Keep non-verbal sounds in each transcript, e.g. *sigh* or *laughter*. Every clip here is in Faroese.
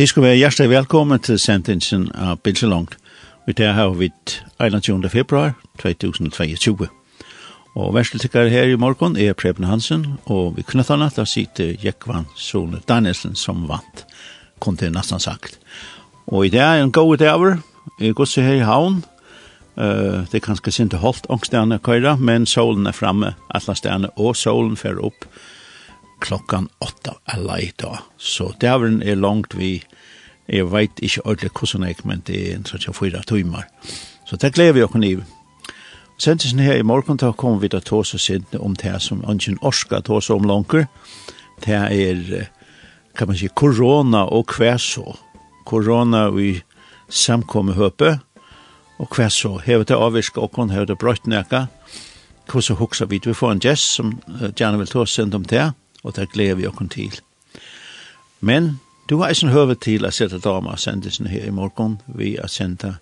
Det skal være hjertelig velkommen til sendingen av Bilselongt. Vi tar her vidt 21. februar 2022. Og verseltikker her i morgen er Preben Hansen, og vi knytter natt av sitter Jekvan Sone Danielsen som vant, kom til nesten sagt. Og i dag er en god dag, jeg går så her i havn, Uh, det er kanskje sint og holdt ångstene køyre, men solen er framme, alle stedene, og solen fer opp, klokkan åtta eller i dag. Så dæveren er langt vi, jeg vet ikke ordentlig hvordan jeg, men det er en sånn fyra timer. Så det gleder vi okken i. Sendtisen her i morgen, da kommer vi til å ta oss sint om det som ønsken orska ta oss om langer. Det er, kan man si, korona og hva så. Korona i samkomme høpe, og hva så. Hevet det avvirka okken, hevet det brøtt nekka. Hvordan hukser vi? Vi får en gjest som gjerne vil ta oss sint om det og det gleder vi okken til. Men du har eisen høve til å sette damer sendisen her i morgen vi at sende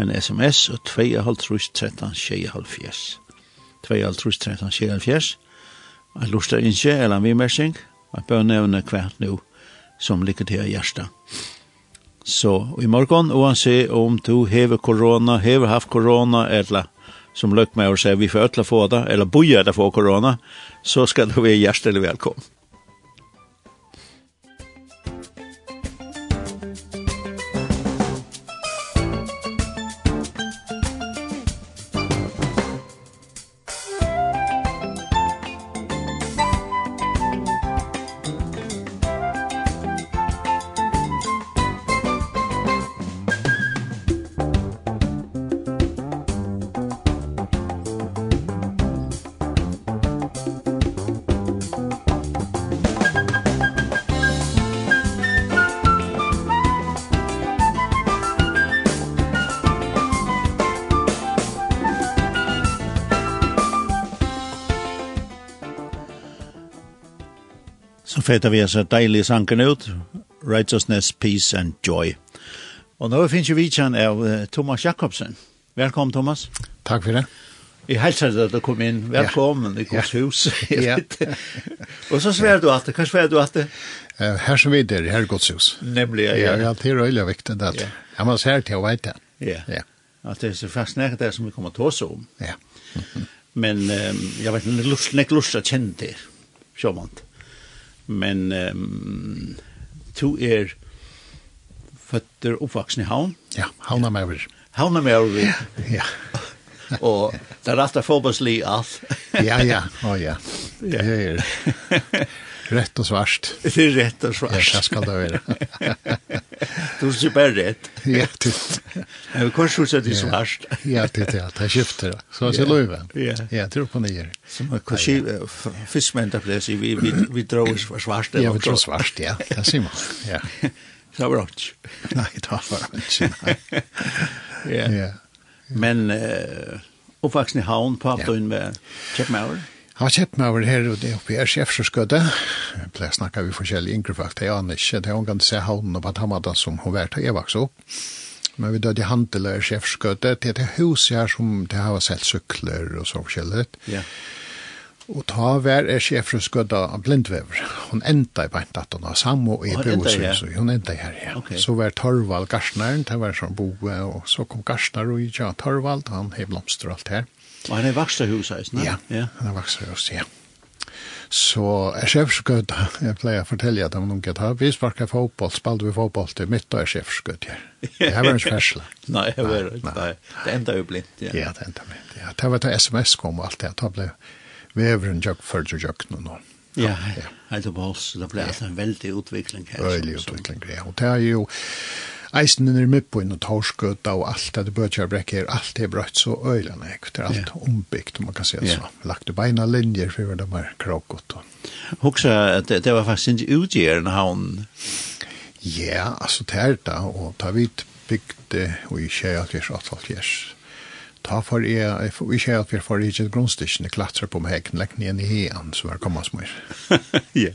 en sms og 52 13 74. 52 13 74. Jeg luster ikke, eller en vimersing, jeg bør nevne hvert nå som ligger til hjertet. Så i morgen, uansett om du hever korona, hever haft korona, eller som lökmajor säger vi får ötla få det, eller boja det for korona, så skal du være hjertelig välkommen. så feta vi så deilig sanken ut, Righteousness, Peace and Joy. Og nå finnes jo vidtjen av Thomas Jakobsen. Velkommen, Thomas. Takk for det. Jeg helser deg at du kom inn. Velkommen ja. i Guds hus. Ja. *laughs* og så sver du at det. Hva sver du at det? Her som vi er, her er Guds hus. Nemlig, ja. Ja, ja det er øyelig viktig det. Ja. Jeg må se til å vite det. Ja. ja. At det er så fascinerende det som vi kommer til å se om. Ja. Men um, jeg vet ikke, det har ikke lyst til å kjenne det. Sjåmant men um, to er føtter oppvaksen i havn. Ja, havna med Havn er med. Ja, ja. *laughs* og det er rett og fotballslig alt. ja, ja, å oh, ja. Det er *laughs* Rett og svart. *laughs* Det er rett og svart. Ja, det skal det være. du er ikke bare rett. *laughs* Ja, det. Jag kan ju säga det er svart. Ja, det är det. er skiftar. Så er det löva. Ja. Ja, tror på nye. Som kan se fiskmän där plats vi vi vi drar svart. Ja, vi drar svart, ja. Det sier man. Ja. Det var ikke. Nei, det var inte. *laughs* Ja. Ja. Men uh, oppvaksen i havn på Aptoin med Checkmauer. Jeg har kjent meg over her, og det er oppe i Sjefsjøskødde. Jeg pleier å snakke med forskjellige yngre folk, det er han ikke. Det er hun til se havnen og Batamata som hun vært til vokste opp. Men vi døde i handel og Sjefsjøskødde. Det er det huset her som det har sett sykler og så forskjellig. Ja. Og ta vær er Sjefsjøskødde av blindvever. Hun enda i beint at hun har samme og i broshuset. Hun enda her, ja. Okay. Så var Torvald Garsnaren, det var sånn boe, og så kom Garsnar og ja, Torvald, han har blomster og alt her. Og han er vakserhus, eisen? Ja, ja, han er vakserhus, ja. Så er sjefskudd, jeg pleier å fortelle at noen unge tar, vi sparker fotboll, spalte vi fotboll til mitt og er sjefskudd, ja. Det her var en kjærsla. nei, det var ikke, nei. Det enda jo blindt, ja. Ja, det enda blindt, ja. Det var til sms kom og alt det, da ble veveren jøk, først jøk nå nå. Ja, ja. Helt opp hos, det ble altså en veldig utvikling her. Veldig utvikling, ja. Og det er jo, eisen er mye på inn og Torskøtta og alt det Bøtjarbrekk her, alt er brøtt så øyland jeg, det er alt yeah. ombyggt, om man kan si det yeah. så. Lagt du beina linjer for det var kråkot. Huxa, det, det var faktisk ikke utgjørende havn? Ja, altså det er det, og ta vidt bygde og i kjei at vi er kjæalkjærs alt gjers. Ta for jeg, i er for jeg grunnstikken, jeg klatrer på meg, legg ned i hean, så var det kommet smør. Ja,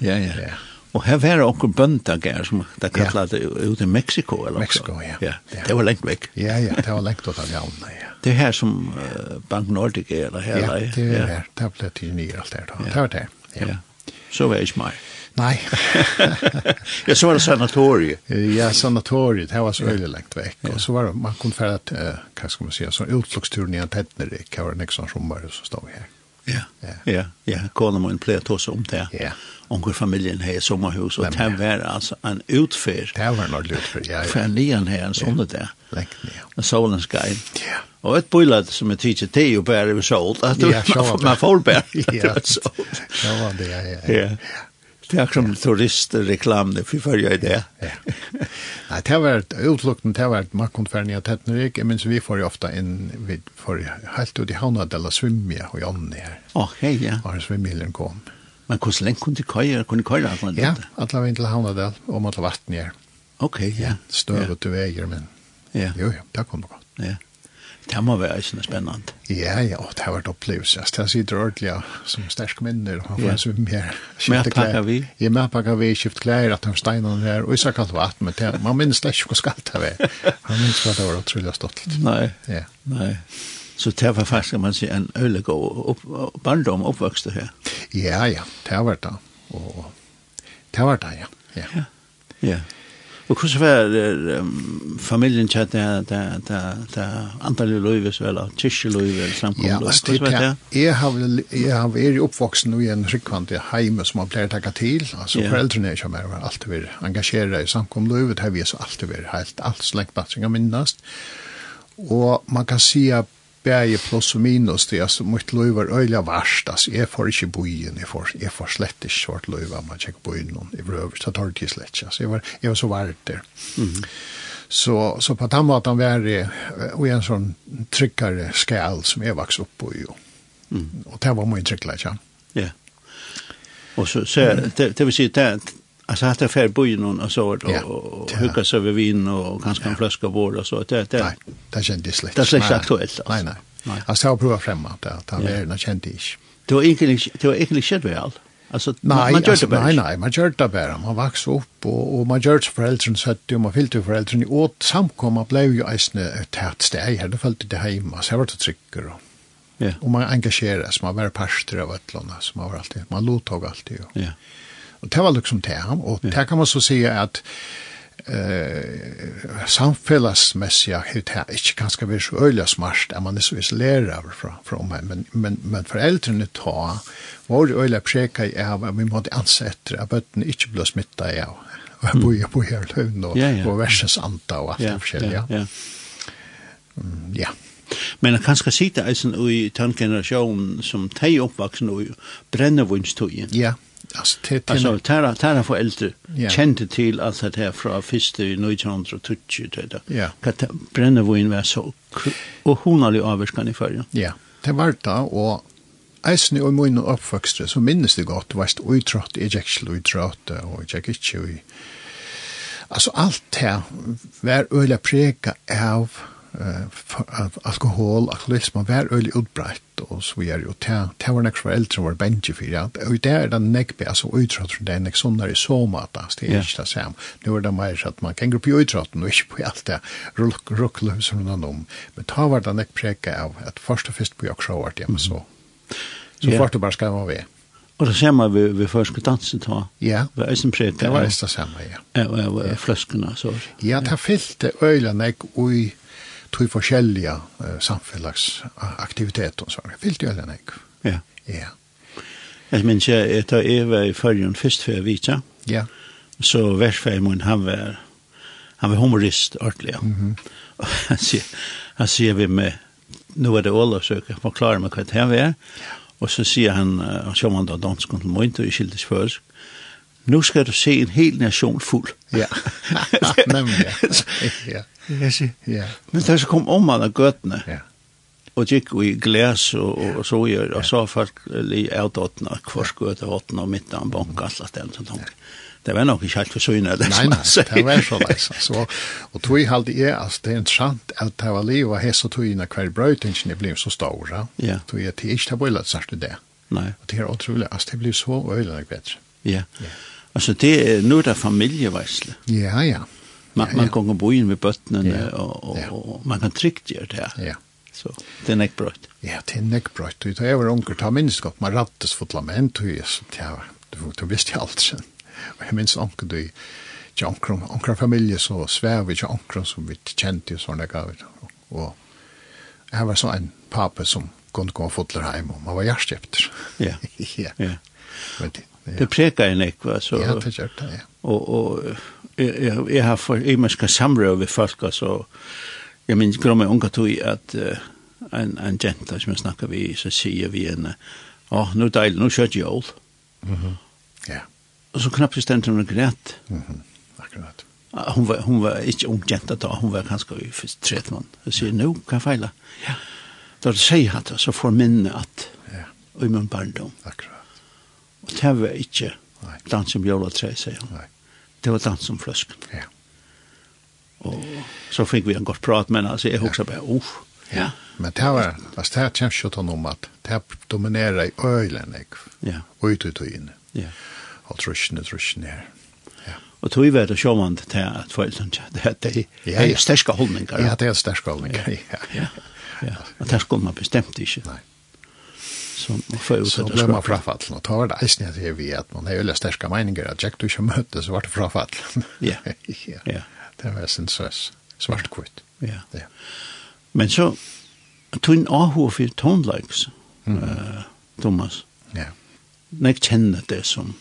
ja, ja. ja. Og her var det onker bøndager som det kallet ja. ut i Mexiko. Eller så. ja. ja. Det var lengt vekk. Ja, ja, det var lengt ut av javnene, ja. *laughs* Det er her som uh, Bank Nordic er, eller her? Ja, det er ja. her. Det ble til nye alt der, da. Ja. Det var det, ja. ja. Så var jeg ikke mer. Nei. *laughs* ja, så var det sanatoriet. Ja, sanatoriet, det var så veldig lengt vekk. Ja. Og så var det, man kunne fære, uh, hva skal man si, så utfluksturen i en tettnerik, Det var en nekson sommer, så stod vi her. Ja, ja, ja. Kona må en plet også om det. Ja. Onkel familjen har sommerhus, og det var altså en utfør. Det var nok utfør, ja. ja. For en lian her, en sånn det. Lengt, ja. Og solen skal. Ja. Og et bøylet som er tidsi te og bære ved sol, at man får bære. Ja, så var det, ja. Ja, ja. Det er som turister, reklamene, for før jeg det. Ja. Nei, det har vært utlukten, det har vært markkonferien i Tettnerik, men vi får jo ofte inn, vi får jo helt ut i havna dela svimja og jonni her. Å, hei, ja. Og her svimmilen kom. Men hvordan lenge kunne de køyre, kunne de køyre? Ja, alle inn til havna del, og måtte vatten her. Ok, ja. Støvet du veier, men ja. jo, jo, det kom det godt. Ja. Det må være ikke spennende. Ja, ja, og det har vært opplevelse. Altså, det sitter ordentlig ja, som sterk minner, og han får så mer skifte klær. Mer vi? Ja, mer pakker vi, skifte klær, at de steinene der, og så kallt vatt, men det, man minnes det ikke hvor skal det være. Man minnes hva det var utrolig stolt. Nei, ja. nei. Så det var faktisk, kan man si, en øyelig og opp, barndom oppvokste her. Ja, ja, det har vært det. Og det har vært det, ja. Ja, ja. ja. Og hvordan var um, familien til det, det, det, det antallet løyves, eller kyrkjeløyve, eller samkommet? Ja, altså, det, det, jeg har, jeg har vært oppvoksen i en rikvandig heime som har pleier takka til. Altså, yeah. foreldrene ikke mer var alltid vært engasjeret i samkommet det har vi så alltid vært helt, alt slengt jeg minnast. Og man kan si at bæje pluss og minus, det er altså mitt løy er øyla varst, altså jeg får ikke boien, jeg får, jeg får slett ikke svart løy man tjekker boien noen, jeg var øverst, det tar det til slett ikke, altså jeg var, jeg var så vart der. Mm -hmm. Så, så på den måten var det, og en sånn tryggare skal som jeg vokste opp på jo, mm. og det var mye tryggere, ikke? Ja, og så, så det, det vil si, det, Alltså att det fär bojen någon och så och, ja. och hugga sig över vin och kanske en flaska vård och så det det Nej, det kändes lätt. Det kändes aktuellt. Nej nej. nej. Alltså jag provar fram att det där är det kände jag. Det var egentligen det var egentligen shit väl. Alltså nej, man man gör det bara. Nej nej, man gör det bara. Man växer upp och och man gör det för äldre så att man fyllde för äldre och åt samkomma blev ju isne ett tätt steg här det följde det hemma så vart det trycker och Ja. Och man engageras, man var parster av ötlåna, så man var alltid, man lottog alltid. Ja. Og det var liksom det her, og det kan man så si at eh samfällasmässiga hit här inte ganska väl så öliga smart att man är så isolerad från från mig men men men föräldrarna ta var öliga präka i av vi måste ansätta att bötten inte blir smitta ja och bor på här lön och och värsens anta och allt det ja ja. Ja. Men jeg kan skal sitte eisen i tanngenerasjonen som teg oppvaksen og brennevunstøyen. Ja, yeah. Alltså det alltså tara tara för äldre yeah. kände till alltså det här från första i 1930 det där. Kat brände vi in var så och hon har ju i färgen. Ja. Det var det och Eisen og min oppvøkstre, så minnes det godt, varst uitrått, jeg gikk ikke uitrått, og jeg gikk ikke i... Altså, alt det var øyla prega av at alkohol, alkoholisme var øyelig utbrett, og så vi er jo til, til var nek foreldre var bensje for, ja, og det er den nek, altså utrott, det er nek sånne i så måte, det er ikke det samme. Nå er det mer så at man kan gå på utrotten, og ikke på alt det rukkle som noen om, men ta var det nek preka av at først og først på jeg så vart det, men så, så fort det bare skal man ved. Og det ser man vi, vi først skulle danse ta. Ja. Det var eisen preka. Det var det samme, ja. Ja, og fløskene, så. Ja, det fyllte øyla nek ui tog forskjellige uh, samfunnsaktiviteter, så det fyllte jo eller nek. Ja. Ja. Jeg minns jeg, etter jeg var i følgen først før jeg vite, ja. så versfeg min, han var, han var humorist ordentlig, ja. Mm -hmm. Og han sier, han sier vi med, nu er det Ola så jeg forklarer meg hva det her er, og så sier han, han sier han da dansk, til Moint, og ikke skildes først, nu skal du se en hel nation fuld. Ja, *laughs* nemlig. Ja. Jeg ja. ja. Men der så kom om alle gøttene. Ja. Og gikk i glas og, og så gjør, og så folk li avdåttene, hver skøt og åttene og midten av bank, alt det sånt. Ja. Det var nok ikke helt for syne, det Nei, nei, det var så leis. Så, og tog jeg halde jeg, altså, det er interessant at det var liv, og hese tog inn hver brøytingen ble så stor, Ja. ja. Tog jeg til ikke det var litt sørste det. Nei. Og det er utrolig, altså, det ble så øyelig bedre. Ja. Ja. Altså, det är nu det familieveisle. Ja, ja. Man, ja, man kan bo inn med bøttene, ja. og, og, ja. og, man kan trygt gjøre det. Ja. Så det er är brøtt. Ja, det är näckbröt. Du, är väl onkel ta minst godt, Man rattes fotlamент och just ja, du, du visste ju allt sen. og jeg minns onkel du ikke onkel, onkel familie, så svev, vi till onkel som vi kände och sådana gav. og jeg var så en pape som kunne gå og fotlar hem og man var hjärtskepter. Ja. *laughs* ja. ja. Men det, Det prekar en ekva, så... Ja, det gjør det, ja. Og, og jeg, jeg har for imenska samrøy ved folk, altså, jeg minns gromme unga tog at uh, en, en jenta som jeg snakka vi, så sier vi henne, å, oh, nu deil, nu kjørt jól. Mm. Ja. Og så knappt stendt hun greit. Mm mhm, Akkurat. Hun var, hun var ikke ung jenta da, hun var kanskje i først tretmann. Jeg sier, nu, hva feila? Ja. Da sier hatt, så får minne at, ja. i min barndom. Akkurat. Og det var ikke dans som jævla tre, sier han. Nei. Det var dans som fløsken. Ja. Og så fikk vi en godt prat, men altså, jeg husker bare, uff. Ja. Men det var, altså, det kommer ikke til noe at det dominerer i øylen, ikke? Ja. Og ut ut og inn. Ja. Og trusjene, trusjene her. Og tog vi det sjåvand til at foreldrene, det *laughs* er sterske holdninger. Ja, det er sterske holdninger, ja. Ja, ja. Og det skulle man bestemt ikke. Nei som får ut så ble man frafall. Og tar det eisen at vi at man har veldig sterske meninger at Jack du ikke møtte så var det frafall. *laughs* Ja. Ja. Det var sin søs svart kvitt. Ja. Ja. Men så tog en ahu for tonelike Thomas. Ja. Når jeg kjenner det som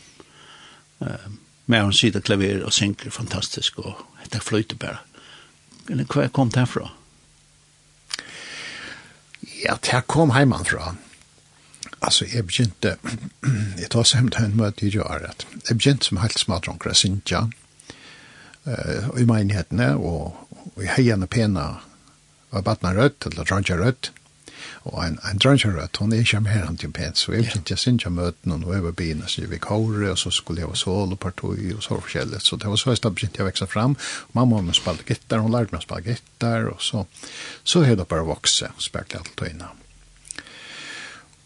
uh, med han sitter klaver og synker fantastisk og det fløyter bare eller hva kom det herfra? Ja, det kom heimann fra. Altså, jeg begynte, *clears throat* jeg tar seg hem till henne med att jag gör begynte som helt smart omkring att synka uh, i menighetene og, og i heiene pena og badna rødt, eller dranja rødt. Og en, en dranja rødt, hun er ikke mer enn til pent, så jeg begynte jeg Sintja møten og nå var byen, så jeg fikk håret og så skulle jeg ha sol og partoi og så forskjellig. Så det var så jeg begynte jeg å vekse fram. Mamma hun spalte gitar, hun lærte meg å spille gitar og så, så er det bare vokse og spekler alt og innan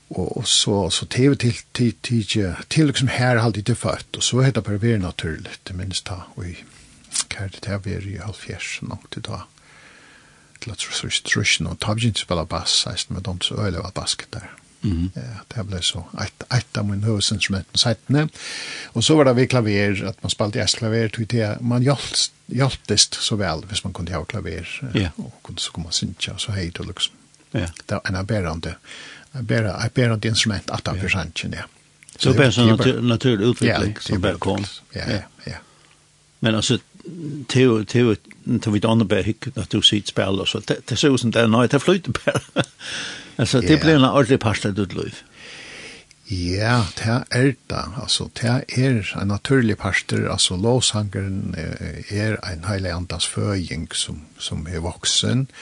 og, så, så TV til til til til liksom her halde til født og så heter det bare naturligt det minst ta og kan det her var i halvfjers nok til ta til at så strøsjen og tabgen spela bass eist med dem så øyelig var basket der Mm. Ja, det ble så et, et av min høvesinstrument på seitene. Og så var det vi klaver, at man spalte jeg klaver, tog det, man hjaltest hjalt, så vel, hvis man kunne ha klaver, yeah. og kunne, så kunne man synge, og så hei til liksom. Yeah. Det var en av bærende bära ett bärande instrument att av sanchen ja. Så det är en naturlig utveckling som bara kom. Ja, ja. Men alltså Theo Theo till vid andra bär hick att du sitt spel och så det så ut som det nej det flyter bara. *laughs* Alltså det blir en ordentlig pasta du löv. Ja, det er det. Altså, det er en naturlig parster. Altså, låsangeren er en heilig andas føying som, som er voksen. Og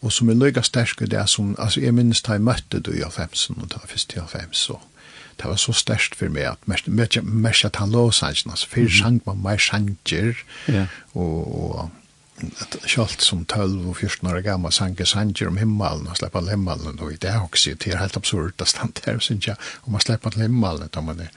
og som er løyga sterske det som, altså jeg minnes da jeg møtte du i 90 og da først i 90 så det var så størst for meg at mest at han lås han ikke, altså før sang man mer sanger og, og kjalt som 12 og 14 år gammal sanger sanger om himmelen og slipper himmelen og det er også, det er helt absurd å stande her synes jeg, om man slipper himmelen da man er,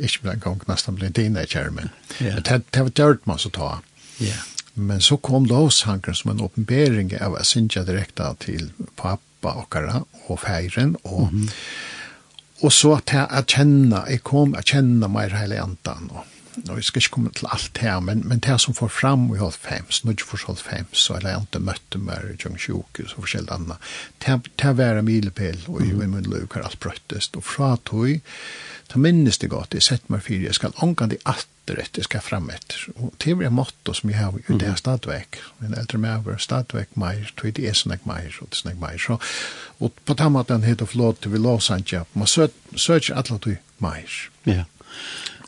ikke blant gang nesten blir teenager men det var dørt man så ta Ja. Men så kom lovsangen som en åpenbering av å synge direkte til pappa og kara og feiren. Og, mm -hmm. og så at jeg at kjenne, jeg kom å kjenne meg hele andan. Og, Nå, jeg skal ikke komme til alt her, men, men det som får fram i Holfheims, nå ikke for Holfheims, eller jeg ikke møtte meg i Jung Tjungsjokus så forskjellig annet, det var en milepel, og i min løk har alt brøttest, og fra tog, det minnes det godt, jeg setter meg fire, jeg skal omgang de atter etter, jeg skal fram etter, og det var en måte som jeg har i det stadvek, min eldre med var stadvek meir, tog det er snakk meir, og det er sånn meir, så, og på den måten heter flåte vi lovsandja, man søker alle tog meir. Ja.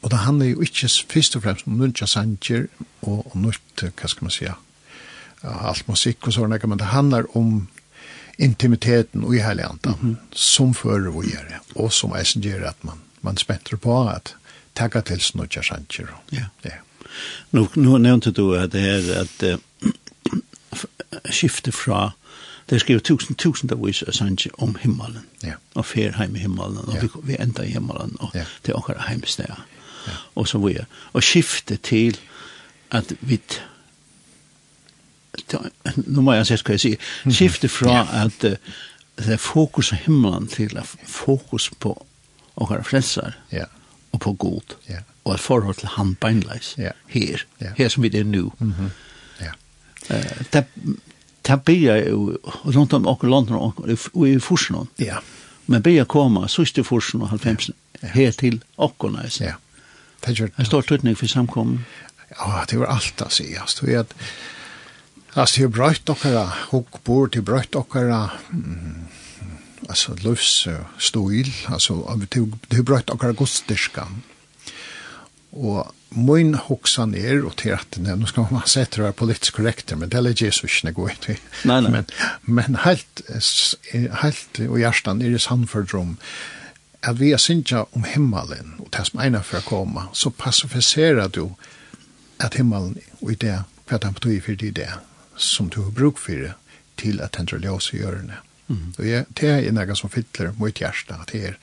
Og det handler jo ikke først og fremst om nødja sanger og, og nødt, hva skal man si, alt musikk og sånne, men det handler om intimiteten og i heilandet, mm -hmm. som fører vi gjør det, og som eisen gjør at man, man spenter på at tagga til nødja sanger. Ja. ja. Nå, nå nevnte du at det er at *clears throat* uh, skifte fra Det skrev tusen, tusen av vis sannsje om himmelen. Ja. Og fer heim i himmelen, og ja. vi, vi enda i himmelen, og ja. til åkere heimsteg og så videre. Og skifte til at vi nu må jeg se hva jeg sier, skifte fra at uh, det er fokus på himmelen til at fokus på åkere frelser ja. og på god, ja. og et forhold til han beinleis, ja. her, ja. her som vi er nå. Mm -hmm. ja. uh, det, det blir jo rundt om åkere land og i forsen, ja. men blir jeg komme, sørste forsen og halvfemsen, ja. her til åkere, ja det gjør det. En stor tøtning for samkommen. Ja, det var alt å si. Altså, det at, altså, det er brøyt dere, og bor til brøyt dere, mm, altså, løs stil, altså, det er brøyt dere godstyrskan. Og min hoksan er, og til at, nå skal man sette det her politisk korrekt, men det er Jesus ikke noe godt. Nei, nei. Men, men helt, helt, og hjertan er i samfordrom, at vi er synsja om himmelen, og det som egnar for å komme, så passifiserer du at himmelen og i det, hva det betyr for det, det som du har bruk for det, til at den ljøs i hjørne. Mm. Og jeg, det er noe som fyller mot hjertet, at det er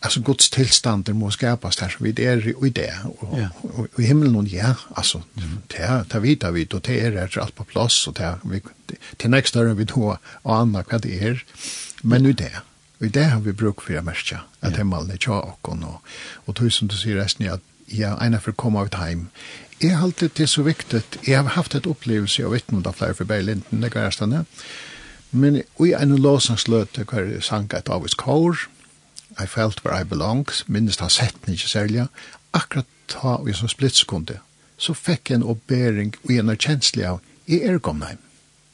Alltså Guds tillstånd må skapas här så vi är i det och, ja. och, och i himlen och ja alltså mm. det det vet vi då det är rätt allt på plats och det vi till nästa år vi då och andra vad det är men nu det Og i det har vi bruk for å merke at yeah. himmelen er tja okkon. Og, og tog som du sier resten er at ja, ena for å komme ut heim. Jeg har alltid til så viktig. Jeg har haft et opplevelse av vittnen av flere for Berlin, det var resten Men i en låsangsløte hver sang et av kår, I felt where I belong, minnes han sett den ikke særlig, akkurat ta og som splittskunde, så fikk jeg en oppbering og en erkjenslig av, jeg er kommet hjem.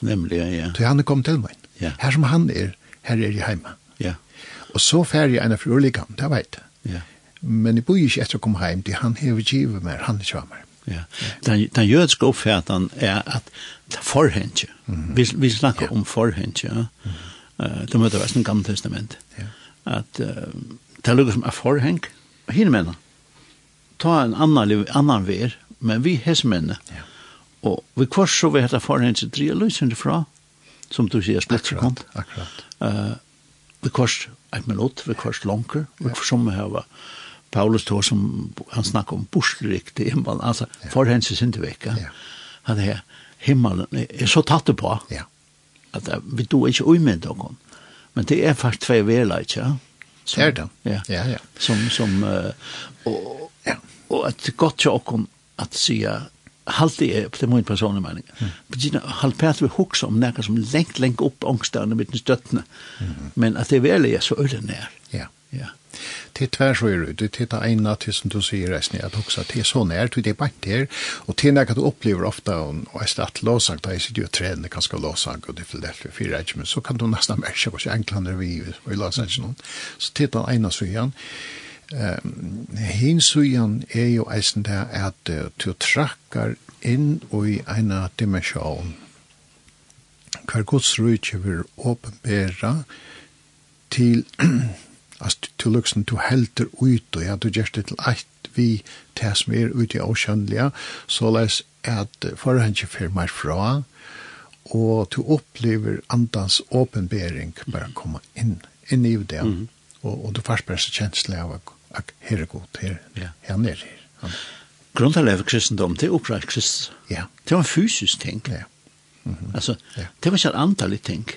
Nemlig, ja. Så han er kommet til meg. Ja. Her som han er, her er jeg heima. Ja. Og så fer jeg en av frurlikam, det vet jeg. Ja. Men jeg bor ikke etter å komme hjem, til han hever givet mer, han er ikke mer. Ja. Den, den jødiske oppfattningen er at det er forhendt. Mm -hmm. vi, vi snakker ja. om forhendt, ja. Mm -hmm. uh, det møter være en gammel testament. Ja. At uh, det er lukket som er forhengt. Hine mener, ta en annan, liv, annan ver, men vi hesmenne. Ja. Og vi kors så vi heter forhengt til tre løsende fra, som du sier, slett Akkurat, akkurat. Uh, vi kors et minutt, vi kors langer, vi kors som vi har Paulus tog som han snakkar om borslikt i himmelen, altså ja. forhenses inte vekka. Ja. Han er himmelen er så tatt det på. Ja. At vi då ikke ui med noen. Men det er faktisk tvei vela, ikke? Som, er det? Ja. ja, ja. Som, som, uh, og, ja. og et godt til åkken at sige halt det for det min personlig mening, mm. begynner å halde Peter vi hukse om noe som längt lengt opp ångstene mitt støttene, mm. men att det väl är så øyne nær. Ja. ja. Det er tvær så er det, det er ena til som du sier resten, at hukse, det er så nær, det er bare der, og det er du opplever ofte, og jeg stedet låsang, da jeg sitter jo og trener kanskje låsang, og det er det for fire regiment så kan du nesten merke hos enklene vi, og jeg låsang ikke noen. Så det er den ene så igjen. Ja. Um, Hinsujan er jo eisen der at uh, du trakkar inn i eina dimensjon. Hver gods rujtje vil åpenbæra til at du luksen du helter ut og ja, du gjerst det til eit vi det som er ute i avkjønnelige, så les at forhengen fer meg fra, og du opplever andans åpenbæring bare komme inn, inn i det. Mm -hmm. og, og du først bare så kjenslig av at at her er god, her, ja. her nere her. Han. Grunntallet av kristendom, det er oppreist krist. Ja. Det var en fysisk ting. Ja. Mm -hmm. Altså, ja. det var ikke en antallig ting.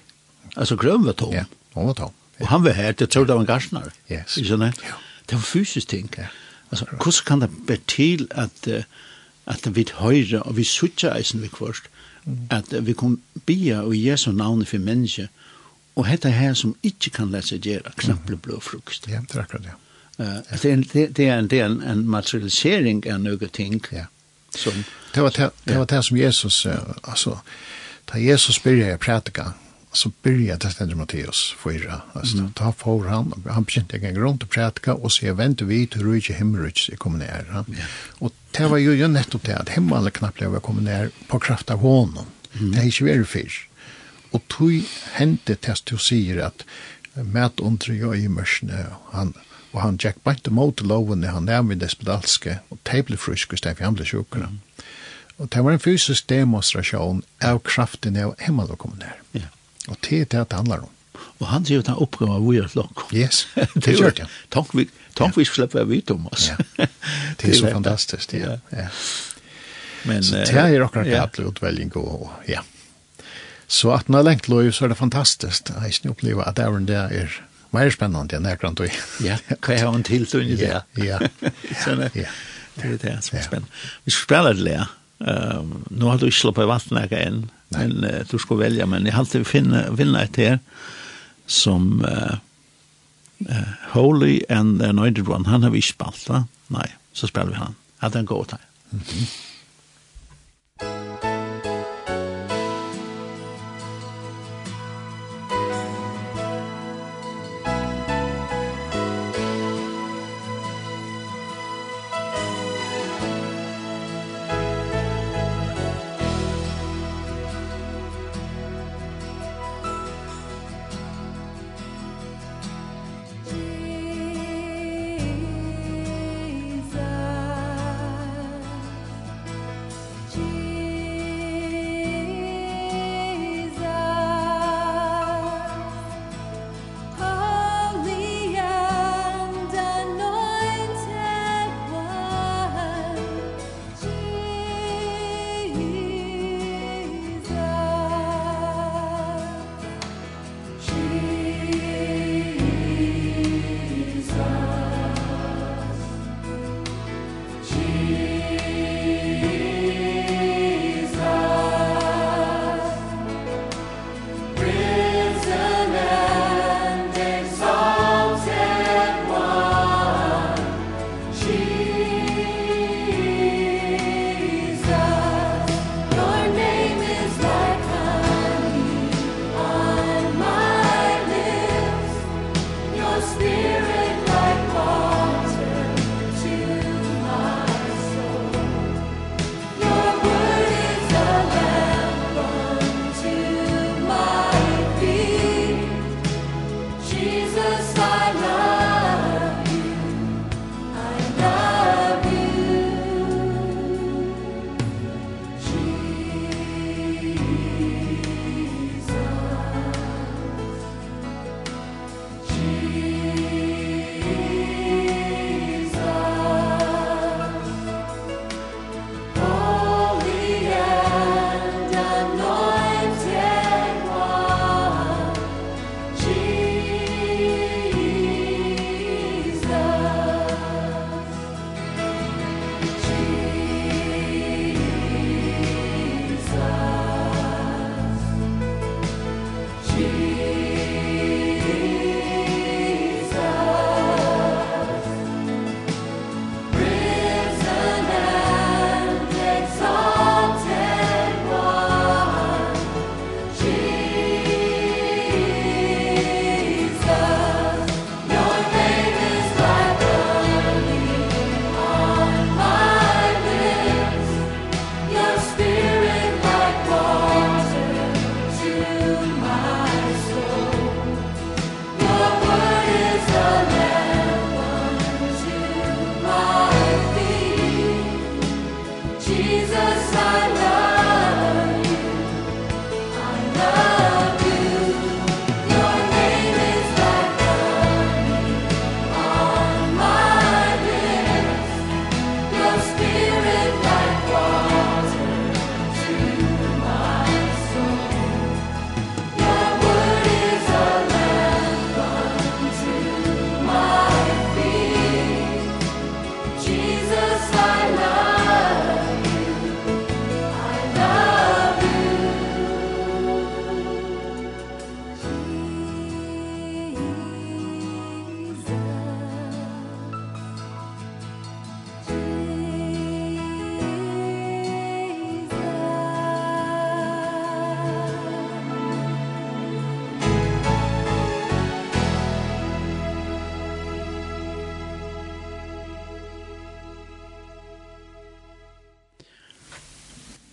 Altså, grøn var tom. Ja, han var tom. Ja. Og han var her, det trodde han var garsnar. Yes. Ikke sant? Ja. Det var fysisk ting. Ja. Altså, hvordan kan det være til at, uh, at vi høyre, og vi suttjer eisen vi kvart, mm. at uh, vi kan bia og Jesu navn for mennesker, og hette her som ikke kan lese gjøre, knapple blå frukt. Ja, det er akkurat det. Ja det är en det är en det är en, en materialisering av några ting. Ja. Som det var det, det var det som Jesus alltså ta Jesus började predika så började det ständer Matteus fyra. Alltså mm. ta för han han bekände en runt och predika och se vänt vi till rike himmelrike kommer ner. Ja. Och det var ju ju nettopp det att himmelen knappt lever kommer ner på kraft av honom. Mm. Det är ju väldigt fisk. Och tog hände test du säger att mät under jag i mörsen han og han gikk bare ikke mot loven når han nærmere det spedalske, og det ble friske i stedet for han ble. Mm. Og det var en fysisk demonstrasjon av kraften av hemmelokommunær. Ja. Og det er det det handler om. Og han sier at han oppgav vi er flokk. Yes, det gjør det. Takk vi, takk vi slipper vi, Thomas. ja. Det *laughs* er så fantastisk, ja. ja. Men, så det er akkurat ja. kapler utvelging og, ja. Så at han har lengt lov, så er det fantastisk. Jeg har ikke opplevd at det er en der er mer spennende enn jeg kan tog. Ja, kan jag ha en till då inte Ja. Ja. *laughs* Ja. Det er det som er spennende. Vi skal spille det där. Ehm, nu har du ikke slått på vattnet igen. Men du skal velge, men jeg har alltid finna vinna ett här som uh, Holy and the Anointed One. Han har vi ikke spalt, va? Nei, så spiller vi han. Att den går åt. Mhm.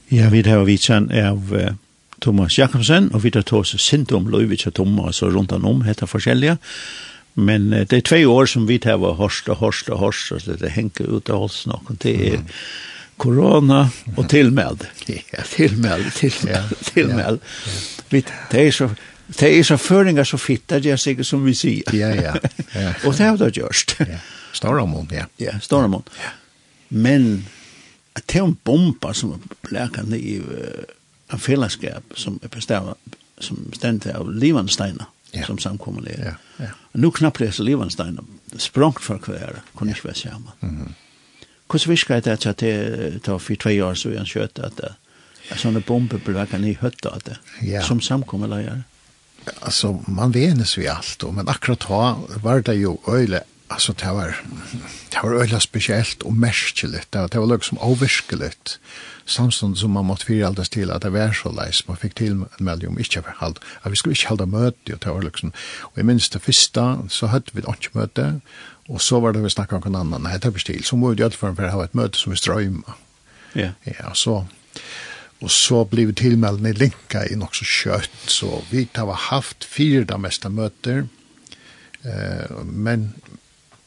Ja, vi har vitsan av uh, Thomas Jakobsen, og vi har tås sint om Løyvits og Thomas og rundt om, heter forskjellige. Men uh, det er tve år som vi har hørst og hørst og hørst, og det henger ut av oss nok, og Det er korona og tilmeld. *laughs* ja, tilmeld, tilmeld, tilmeld. Ja, ja. Vi, det er så... Det er så føringer så fitt, det sig som vi sier. Ja, ja. *laughs* ja. og det har det gjørst. ja. Storamon, ja. Ja, Storamon. Ja. Men at det er en bomba som er ned i uh, en fellesskap som er bestemt som stendt av Livansteina ja. som samkommer ja, ja. Og nå knappt det er Livansteina språngt for hver kunne ikke være sammen. Mm -hmm. Hvordan virker det at det tar for tve år så er han kjøtt at det er sånne bomber blækande i høtta at det ja. som samkommer leier? Alltså, man venes vi allt alt, men akkurat då var det ju øyelig alltså det var det var öliga speciellt och märkligt. Det var det var liksom överskligt samstund som man måtte fira alldeles till att det var så leis, man fick till med om inte halt att vi skulle inte hålla möte och det var liksom och i minst det första så hade vi inte möte och så var det vi snackade om någon annan. Nej det var stil. Så måste jag för att ha ett möte som vi strömma ja. Ja så Og så blev tilmeldene linka i nok så kjøtt, så vi har haft fire da meste møter, eh, men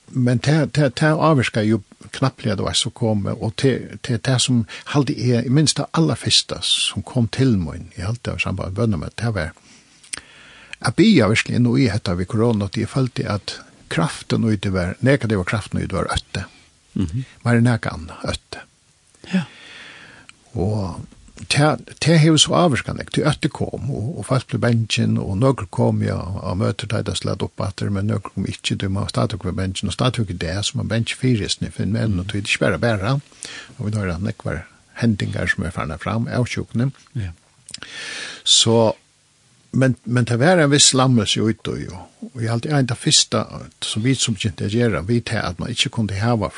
men det det avskar ju knapplega det var så kom och det det det som halde är i minsta alla festa som kom till mig i allt det samband bönna med det var Jeg jag verkligen nu i detta vi corona at det følte att kraften och det var, neka det var kraften och det var ötte. Mhm. Mm var det näkan ötte. Ja. Och det har hevur så avvirkan til at kom, og, og folk ble bensjen, og nøkker kom ja, og møter deg det slett opp at men nøkker kom ikke, du må stadig være bensjen, og stadig ikke det, sum man bensje fyrist, ni finn menn, og det er ikke bare og vi når han var hendingar som er farna fram, av tjukne. Ja. Så men men det var en viss lammes ju ut och ju. Och jag alltid inte första som vi som inte gör vi tar att man inte kunde ha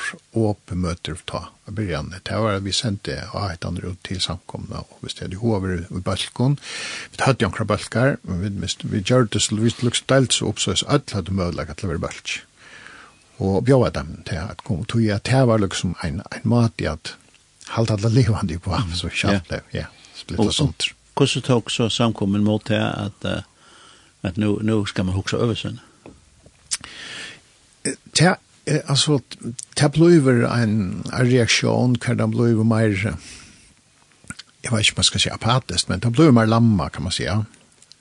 öppen möter ta i början. Det var vi sent det och ett andra ut till samkomna och vi ställde hover i balkon. Vi hade några balkar men vi vi gjorde det så vi lux ställt så upp så att hade möjlighet att vara balk. Och bjöd dem till att komma tog jag det var liksom en en mat i att hålla alla levande på så schalt ja. Ja, splitta sånt hvordan tok så samkommen mot det at, at nu, nu skal man huske over sin? Ja, alltså det blir en reaktion kan det blir mer jag vet inte man ska si apatisk, men det blir mer lamma kan man säga.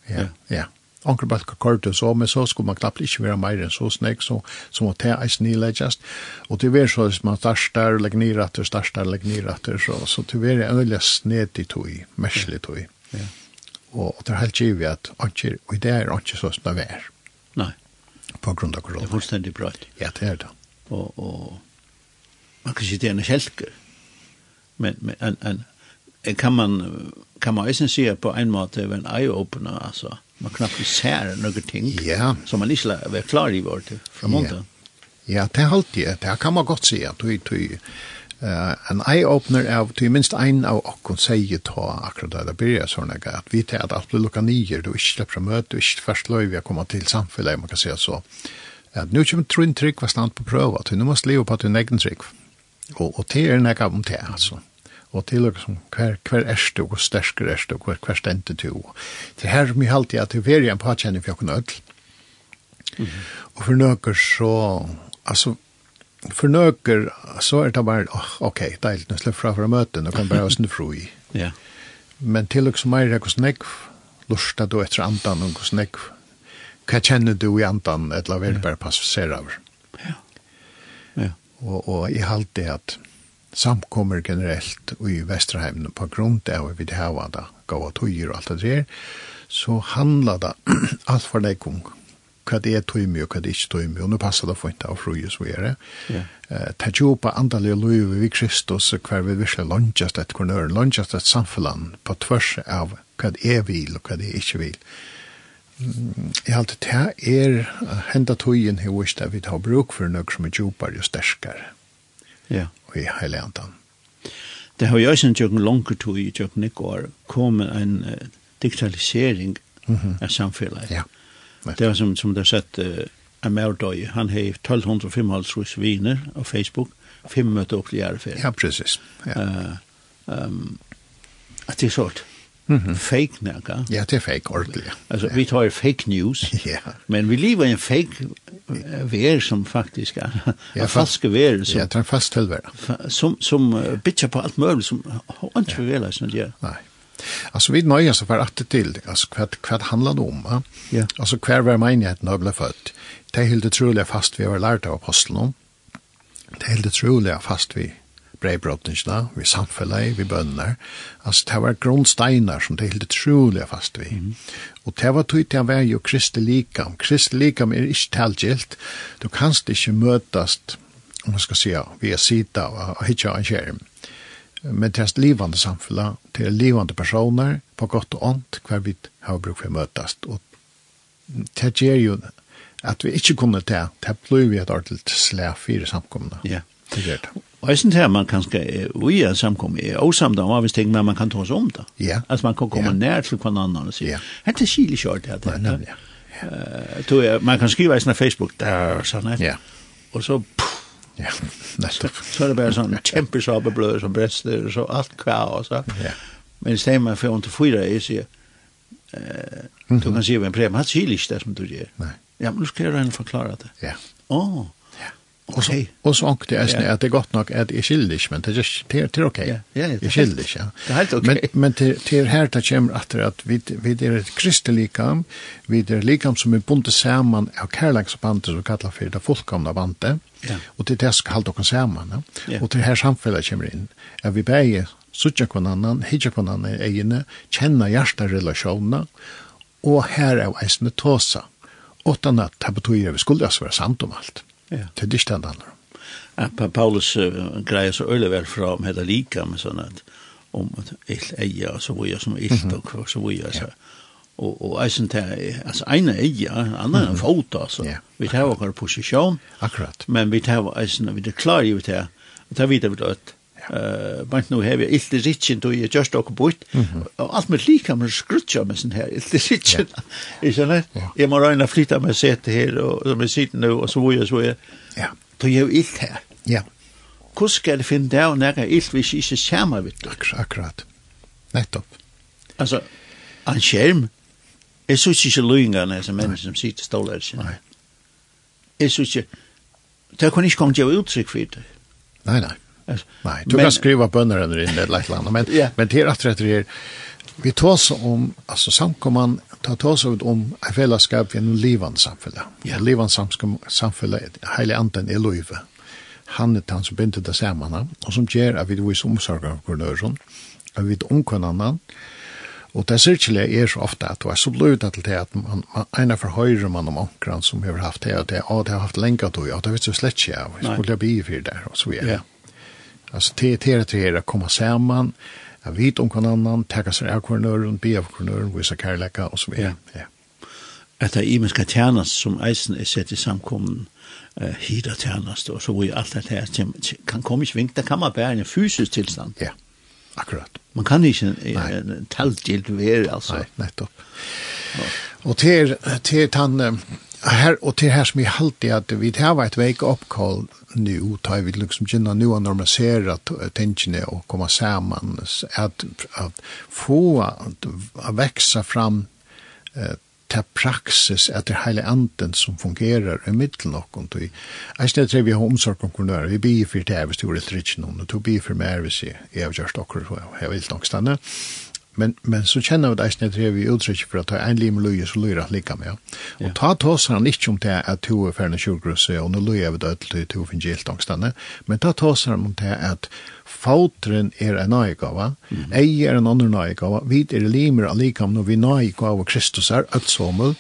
Ja. Ja. Onkel Balka Korte så men så skulle man knappt ikke vara mer enn så snägg så så må det är snillägast och det är så att man startar lägger ner att startar lägger så, så så tyvärr är det snett i tog märkligt tog. Ja. Og, og det er helt givet at anker, og det er anker så som det er. Nei. På grunn av korona. Det er fullstendig bra. Ja, det er det. Og, og man kan si det er en kjelker. Men, men en, en, kan man, kan man også si på en måte en eye-opener, altså. Man knappt ser noen ting ja. som man ikke er klar i vårt fra måneden. Ja. ja, det er alltid. Det kan man godt si at du, du, uh, en eye-opener av, til minst ein av okkon sier ta akkurat det blir byrja sånn at vi tar at alt blir lukka nye, du ikke slipper å møte, du ikke først løy vi har kommet til samfunnet, man kan si så. At nu kommer trinn trygg var stand på prøva, du må leve på at du neggen trygg. Og, og det er nekka om det, altså. Og til og som hver, hver er du, og stersker er du, hver, hver stendte du. Det her er mye alltid at det er en påkjenning for jokken ødel. Mm -hmm. Og for nøkker så, altså, förnöker så er det bara oh, okej, okay, det är slipper fra fra möten och kan bara ha sin fru i. Ja. Men till och med er det hvordan jeg lusta då efter andan, och hvordan jeg, hva kjenner du i andan, eller vill vel bare över. Ja. Ja. Och, och i halte det at samkommer generellt i Vesterheimen på grund av vi det her var da, gav og tøyer og det där så handlar det *clears throat* allt för deg kung hva det er tøymi og hva det er ikke tøymi, og nå passer det for ikke av fruje så er det. Ta jo på andalige loiv vi Kristus, hver vi virkelig langtjast et kornør, langtjast et samfunn på tvers av hva det er vil og hva det er ikke vil. Jeg har alltid det er henda tøyen her vist at vi tar bruk for noe som er djupere og sterskare. Ja. Og i hele andan. Det har jo også en tjøkken langer tøy i tjøkken i går, kommet en uh, digitalisering mm -hmm. av samfunnet. Ja. Det var som, som det har sett uh, en Amerdøy, han har 1205 1255 viner av Facebook, fem møter opp til Gjærefjell. Ja, precis. Ja. Uh, um, at det er sånt. Mm -hmm. Fake näka. Ja, det är fake ordentligt. Ja. Alltså ja. vi tar fake news. ja. Men vi lever i en fake vär som faktiskt är ja, falska vär som Ja, det är fast tillvärd. Som som uh, bitchar på allt möjligt som har inte förvelat sig det. Nej. Alltså vi nöjer så för att till alltså vad vad handlar det om va? Ja. Alltså kvar var menigheten har blivit född. Det helt otroligt fast vi har lärt av apostlarna. Det helt otroligt fast vi brevbrottingarna, vi samfällde, vi bönnar. Alltså det var grundstenar som det helt troliga fast vi. Mm. Och det var tydligt att vara ju Kristi likam. Kristi likam är inte talgilt. Du kanst inte mötast, om man ska säga, vi sida och hittar en skärm men til livande samfunn, til livande personer, på godt og ondt, hver vi har bruk for møtast. Og det gjør jo at vi ikke kunne det, det blir vi et ordentlig slag fire samkomne. Ja. Det gjør det. Og jeg synes her man kan skal, vi en samkomme, er åsamda om hvis ting, men man kan ta oss om det. Ja. Altså man kan komme nær til hver annan og si, ja. hette kjelig kjørt det. Ja, nemlig. Ja. Uh, man kan skriva i sånne Facebook, der, sånn, ja. Og så Ja, *laughs* nettopp. Så er det bare sånn *laughs* kjempe sabeblød som brester og så alt hva og så. Ja. Men i stemmer man for til fyra jeg sier, eh, du kan si en prem, han sier ikke det som du gjør. Nei. Ja, men du skal gjøre en forklare det. Ja. Åh, ja. så Og så anker det eisne at det er godt nok at jeg skilder ikke, men det er til ok. Ja, ja, jeg skilder ikke. Det er helt ok. Men, men til, til her det kommer at, at vi, vi er et kristelikam, vi er likam som er bundet sammen av kærlagsbandet som vi kallar for det fullkomna bandet, Ja. Og det er det som halda oss saman. Ja? Ja. Og til her samfellet kommer inn. Er vi begge suttja kvanannan, hitja kvanannan i egene, kjenna hjertarelasjoner, og her er eisne tåsa. Åttan at det betyr vi skulle altså være sant om alt. Ja. Det er det ikke det andre. Ja, Paulus uh, greier så øyelig vel fra om hette lika med sånn at om at ilt eia, så vi er som ilt mm -hmm. og så vi er så. Ja og og eisen til altså eine ja andre en fot altså. Yeah. vi tar vår posisjon. Akkurat. Men vi tar eisen vi det klar ju det og tar vidare vi at eh men nu har vi det riktigt då jag just och bort och allt med lika med skrutcha med sån här inte riktigt är så där jag måste räkna flytta med sätt här och som vi sitter nu och så vad jag så är ja. Då jag ilt här ja. Hur ska det finna där och när är vi inte skärmar vid akkurat nettopp. Alltså en skärm Jeg synes ikke løyngene som mennesker som sitter stålet sin. Nei. Jeg synes ikke, det kan ikke komme til å uttrykk for det. Nei, nei. Nei, du men, kan skriva bønder under inn eller et eller annet, men, yeah. men det er at det er, vi tar oss om, altså samkomman, ta tar oss ut om en fellesskap i en livande samfunn. Ja. En livande samfunn, heilig anden er løyve. Han er han som binder det sammen, og som gjør at vi er omsorger av kronøren, at vi er omkvann annan, Og det sirkelige er så ofte at det er så bløyda til det at man, man ene for høyre man om omkran som har haft det, og det, og det har haft lenge at du, og det vet du slett ikke av, skulle jeg bli for der, og så videre. Ja. Altså, det er det til å komme sammen, jeg vet om hver annan, takke seg av kornøren, be av kornøren, vise kærlekka, og så videre. Ja. ja. Etter i menneska tjernas som eisen er sett i samkommen, uh, hida tjernas, og så hvor alt det her kan komme i sving, det kan man bære en fysisk tilstand. Ja. Yeah. Akkurat. Man kan ikke en tallgilt være, altså. Nei, nettopp. Ja. Og til, til han, her, og til her som jeg halte at vi har et wake-up-call nu, tar vi liksom gynna nu å normalisere tingene og komme sammen, at, at få att växa fram eh, til praxis at det er heile anden som fungerer i middelen okkon. Jeg stedet tre vi har omsorg om kornøyre, vi blir for det hvis det var et ritt noen, og to bier for mer hvis jeg har gjort okker, og jeg vil nok stanna. Men, men så kjenner vi det eisne tre vi uttrykk for at det er en lim løye, så løyer han lika med. Og ta tås han ikke om det at to er ferne kjurgrusset, og nå løyer vi det til to finnes gjeldt angstene, men ta tås han om det at fautren er en nøygava, mm -hmm. ei er en annen nøygava, vi er limer allikam når vi nøygava Kristus er øtsommel,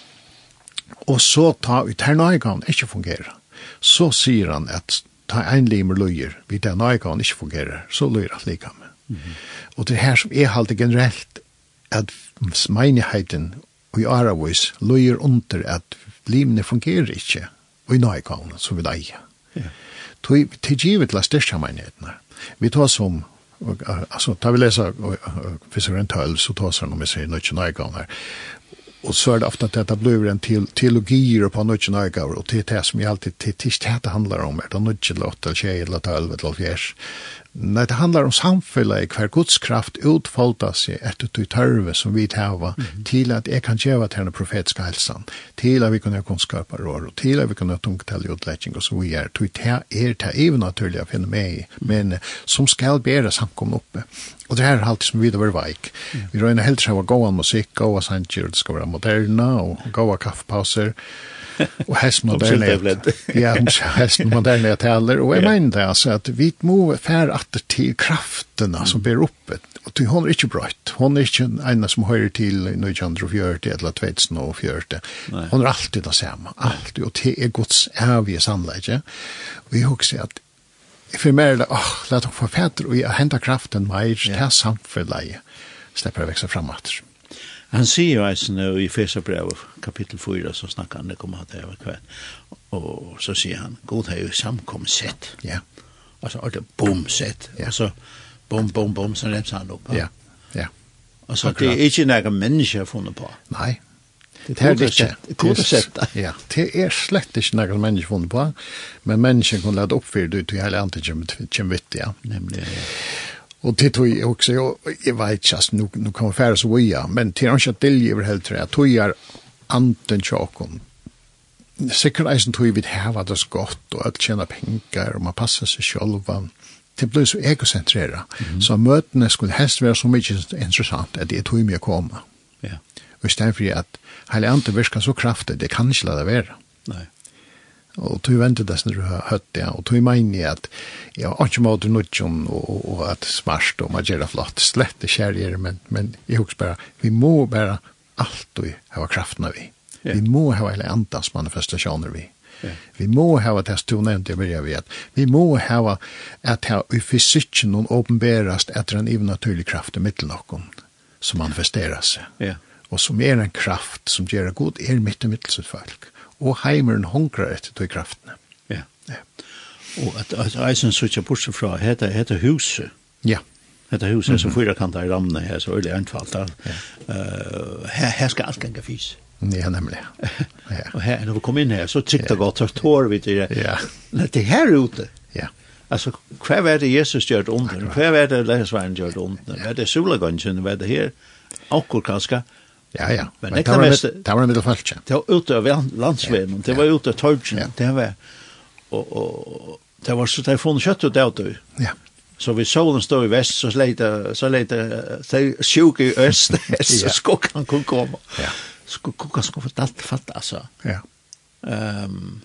og så ta ut her nøygaven ikke fungerer. Så sier han at ta en limer løyer, vi den nøygaven ikke fungerer, så løyer alt likam. Mm. Og det her som er halte generelt, at menigheten og i Aravis løyer under at limene fungerer ikke, og i nøygaven som vi leier. Yeah. Tog til givet la styrkja menighetene. Vi tar som altså, tar vi läsa Fisher and Tell så tar sen om vi ser nötchen icon här. Och så er det ofte at det blir en till teologier på nötchen icon og det er det som jeg alltid det er det handlar om er det nötchen låt eller tjej eller tolv eller fjärs Nei, det handlar om samfunnet, hver Guds kraft utfolda seg etter du tørve som vi tæva mm -hmm. til at jeg kan gjøre til den profetiske helsen, til at vi kan ha kunnskap av råd, og til at vi kan ha tungtall i utletting og så vi er, til det er det even naturlig å finne med i, men som skal bære samkomne oppe. Og det her er alltid som vi da var veik. Vi røyner helt til å ha gåan musikk, gåa sanger, det skal være moderna, og gåa kaffepauser, og hest moderne. *laughs* ja, hest moderne taler. Och jag mener det altså at vi må fär att til kraftene som ber oppe og til hun er ikke brött. hun er ikke en som hører til nu Jandro eller 2040 hun er alltid det samme. Alltid. Og det er Guds evige sannläge. og vi husker at för mig är det, åh, la hon få fäter och jag hämtar kraften mig, det här samfället släpper jag växa framåt. Han sier jo eisen i Fesabrev, kapittel 4, så snakker han, det kommer han til hver Og så sier han, god har jo samkommet sett. Ja. Altså, og det bom sett. Ja. Og så bom, bom, bom, så remser han opp. Ja, ja. Altså, det er ikke noen mennesker funnet på. Nei, Det er ikke. Kode sett. Ja, det er slett ikke noen mennesker funnet på, men mennesker kunne lade oppfyrt ut i hele antingen, kjem vitt, ja. Nemlig, ja. Og det tog jeg også, jeg, jeg vet ikke, altså, nå, nå kan vi fære så via, men till hans att delgiver helt tre, jag tog jeg anten tjakom. Sikkert eisen tog vi hava det så godt, og alt tjäna penger, og man passar sig själva. Det blev så egocentrerat. Mm. -hmm. Så møtene skulle helst være så mye interessant, at det tog mye att komma. Ja. i stedet for at hele andre virker så kraftig, det kan inte lade vara. Nej og tog vente som du har hørt det, og tog meini at jeg har ikke måte nudjon og at smarst og magjera flott, slett det kjærger, men, men jeg husker bare, vi må bare alltid hava kraftna vi. Yeah. Vi må hava hele andas manifestasjoner vi. Yeah. Vi må hava det som nevnte jeg begynner vi at Vi må hava at ha i fysikken noen åpenberast etter en ivnaturlig kraft i mitt noen som manifesterar seg. Yeah. Og som er en kraft som gjør god er mitt i mitt folk og heimeren honkrar etter tog kraftene. Ja. ja. Og at, at eisen sutja bortsett fra, heta, heta huset. Ja. Heta huset mm -hmm. som fyrakantar i ramne her, så er det anfalt. Ja. Uh, her, her skal alt ganga fys. Ja, nemlig. *laughs* Ja. og her, når vi kom inn her, så trygt ja. godt, så tår vi til det. Ja. Det er her ute. Ja. Altså, hva er det Jesus gjør under? Hva er det Læresveien gjør under? Hva er det Solagønsen? Hva er det her? Akkur kanskje? Ja, ja. Men, det var mest det var mitt falsk. Det var ute av landsvägen, det var ute torgen, det var och och det var så det fanns kött ut där Ja. Så vi såg den stå i väst så lite så lite *laughs* så sjuk i öst så skockan kom komma. Ja. Skockan ska få allt fatta alltså. Ja. Ehm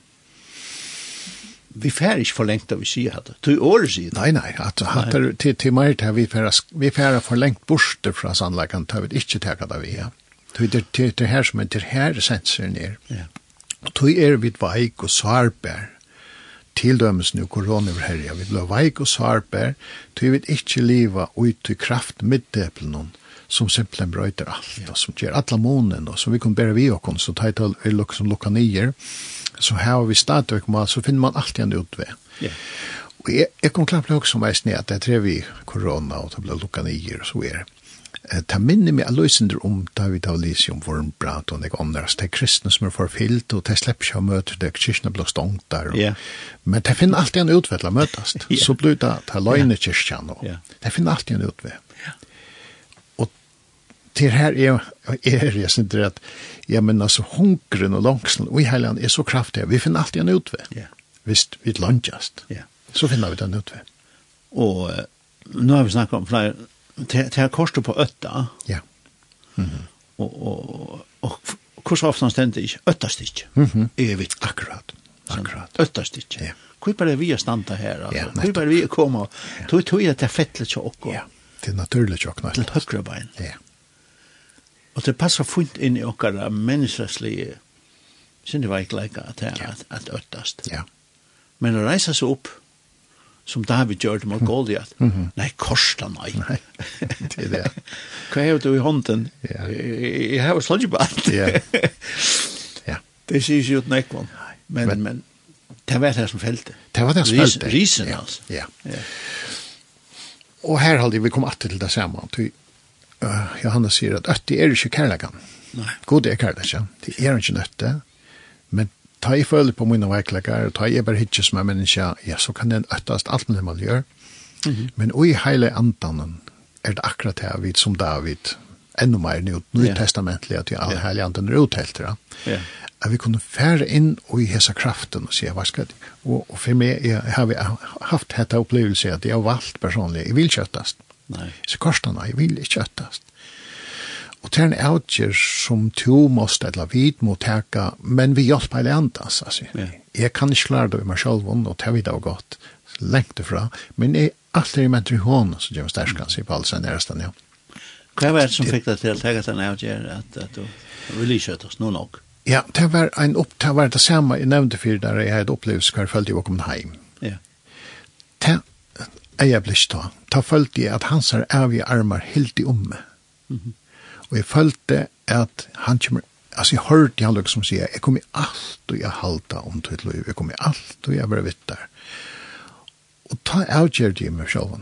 vi fær ikke for lengt av vi sier hatt. Du år sier det. Nei, nei, at hatt til, til mer til vi vi fær for lengt borste fra sannleggene, tar vi ikke takket av vi, ja. Det er det her som er det her sensoren er. Ja. Og tog er vi veik og sarbær. Tildømmes nu koronaverherja. Vi ble veik og sarbær. Tog vi ikke liva ut i kraft middeplen som simpelthen brøyter alt, ja. og som gjør alle månen, og som vi kan bære vi og kun, så tar jeg til lukk som lukka nyer, så her har vi stadig mat, så finner man alltid en utvei. Ja. Og jeg, jeg kom klart til å som veisne at det er vi korona, og det ble lukka nyer, og så er det ta minne med alloysender om David av Lysium for en brat og nek andras, Det er kristne som er forfyllt, og det er slepp seg møte, det er kyrkene blir stångt der. Og, yeah. Men det finner alltid en utvedla møtast. *laughs* yeah. Så blir det ta løgne kyrkene. Yeah. Det finner alltid en utved. Yeah. Og til her er, er jeg synes det at, ja, men altså hungren og langsen, og i heiland er så kraftig, vi finner alltid en utved. Yeah. Hvis vi langast, yeah. så finner vi den utved. Og uh, nu har vi snakket om flere det er korset på øtta. Ja. Mm -hmm. Og, og, og, og hvordan ofte stendet ikke? Øtta stikk. Mm -hmm. Evigt. Akkurat. Akkurat. Øtta stikk. Ja. Hvor bare vi er standa her? Altså. Ja, Hvor bare vi er kommet? Ja. Tog tog at det er fettelig tjokk. Ja, det er naturlig tjokk. Til høyre bein. Ja. Og det passer fint inn i okkara menneskeslige sinne veikleika at det er at øttast. Ja. Men å reise seg opp, som David gjør det mot Goliath. Mm -hmm. Nei, korsla nei. *laughs* nei. det er det. *laughs* Hva er du i hånden? Ja. Jeg har jo slått på alt. Ja. *laughs* ja. Det sier ikke ut nekvann. Men, men, men det var det som felte. Det var det som felte. Risen, ja. altså. Ja. ja. Og her halde vi kom alltid til det samme. Uh, Johannes sier at øtti er ikke kærlegan. Nei. God er kærlegan. Det er ikke nøtte. Men ta i følge på mine veikleggere, ta i bare hitje som er menneske, ja, så kan den øttast alt med det man gjør. Mm -hmm. Men oi i hele andanen er det akkurat det vi som David, enda mer nu, nu att testamentlig at vi alle hele er uthelt, ja. At vi kunne fære inn og i hese kraften og se hva skal det. Og, og for meg jeg, har vi haft dette opplevelse at jeg har valgt personlig, jeg vil kjøttast. Nei. Så korsene, jeg vil ikke kjøttast. Og det er en avgjør som to måste eller vi må teka, men vi hjelper alle andas, altså. Ja. Jeg kan ikke klare det i meg selv, og det er vi da godt, lengt ifra, men jeg alt er i mentor i hånden, så gjør vi sterskans mm. i på alle sine næresten, ja. Hva var det som fikk deg til å teka den avgjør at, at du ville kjøtt oss noe nok? Ja, det var, en opp, det var det samme jeg nevnte for der jeg hadde opplevd hver følte jeg var kommet hjem. Ja. Det er jeg blitt da. Da følte jeg at hans er av i armar helt i omme. Mm Og jeg følte at han kommer, altså jeg hørte han liksom sier, jeg kommer alt og jeg halta om til et liv, jeg kommer alt og jeg bare vittar. Og ta avgjerd i meg selv,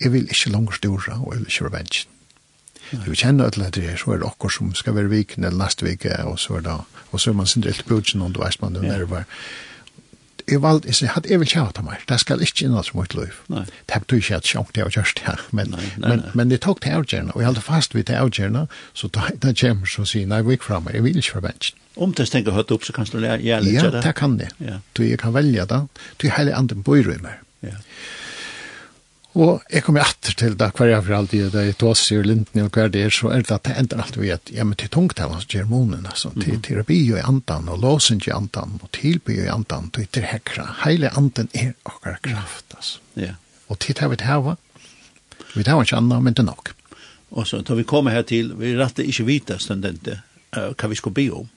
jeg vil ikke langt stora, og jeg vil ikke være vennsjen. vil kjenne at det er så er det okkur som skal være viken eller neste vike, og så er det, og så er man sin helt på utsyn, og du veist man det nervar. Ja jeg valgte, jeg hadde, jeg vil kjære til meg, det skal ikke innholde mitt liv. Nei. Det betyr ikke at sjokk det er kjørst her, *laughs* men, nei, nei, men, nei. men jeg tok til avgjørende, og jeg holdt fast ved til avgjørende, så da det kommer så sier, nei, vi gikk frem, jeg vil ikke fra bensjen. Om det stenger høyt opp, så kan du lære det? Ja, det kan det. Ja. Du, jeg kan velge det. Du, hele andre bor i meg. Ja. Og jeg kommer atter til det hver jeg for alltid, det er oss i lintene og hver det er, så er det at det ender alltid ved at, ja, men til tungt av gjør germonen, altså, til terapi og andan, og låsen i andan, og tilby i andan, og til hekra. Hele anden er akkar kraft, altså. Ja. Og til det vi tar, vi tar ikke andan, men det er nok. Og så, da vi kommer her til, vi rette ikke vite stendente, hva vi skal be om.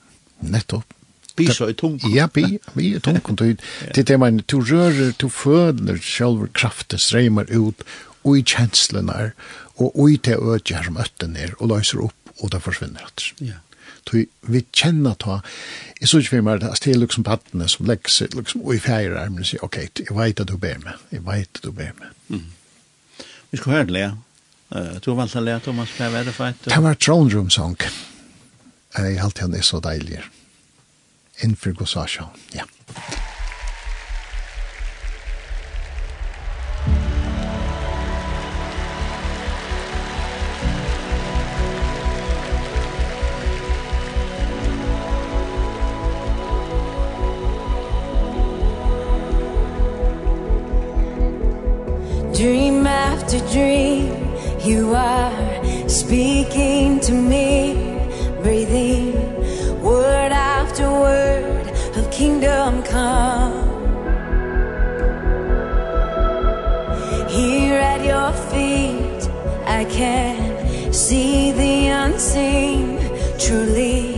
Nettopp. Bi så i tung. Ja, vi, vi i tungt. Det är det man, du rører, du føler själva kraften strömmar ut og i känslorna og i det ökar som ötten er, og løser opp, og det forsvinner försvinner. Ja. Tui, vi kjenner ta, jeg så ikke for meg, det er liksom pattene som legger seg, liksom, og i fjerde armen og sier, ok, jeg vet at du ber meg, jeg vet at du ber meg. Mm. Vi skal høre det, ja. Du har valgt å lea, Thomas, hva er det for et? Det var Throne Room Song. Jeg alltid han er så deilig. Mm innenfor Gossasjøen. Ja. Dream after dream You are speaking to me Breathing word after word of kingdom come. Here at your feet I can see the unseen. Truly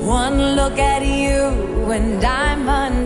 one look at you and I'm undone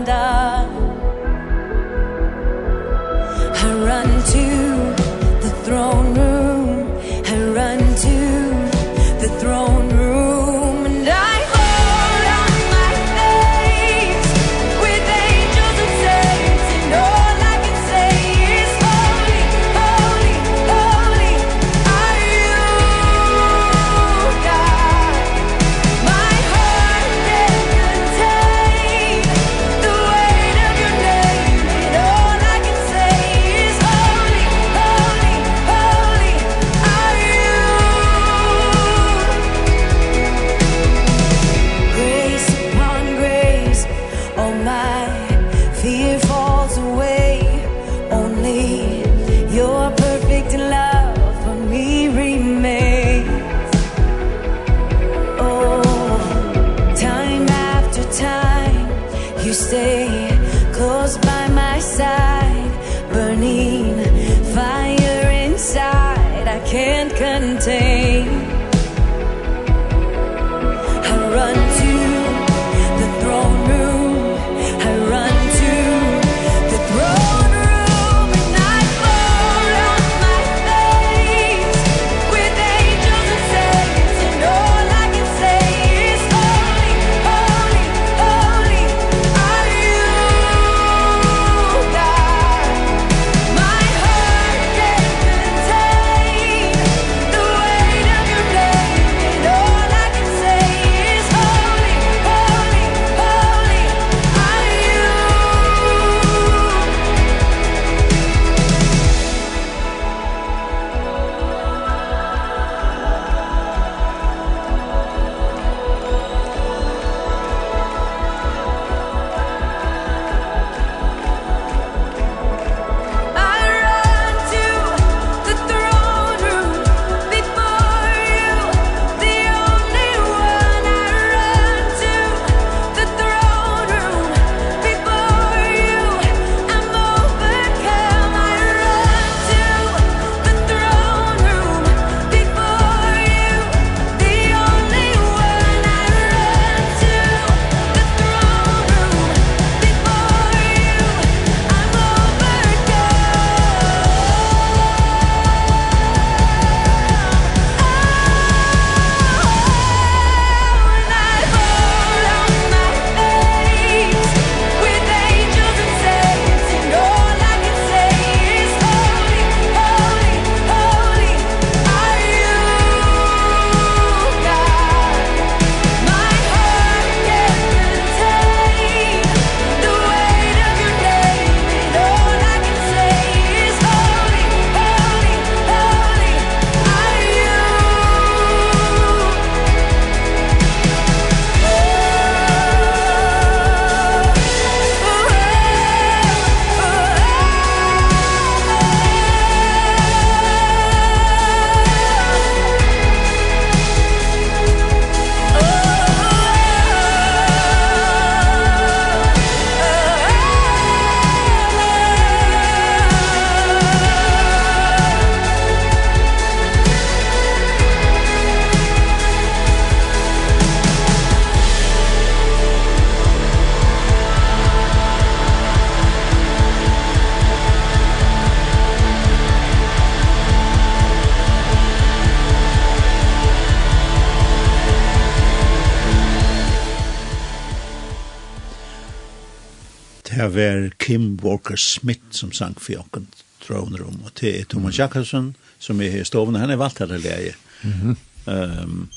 det var Kim Walker Smith som sang for jokken troner Room, og det er Thomas Jakobsen som er i stoven, han er valgt her leie. Mm -hmm. um,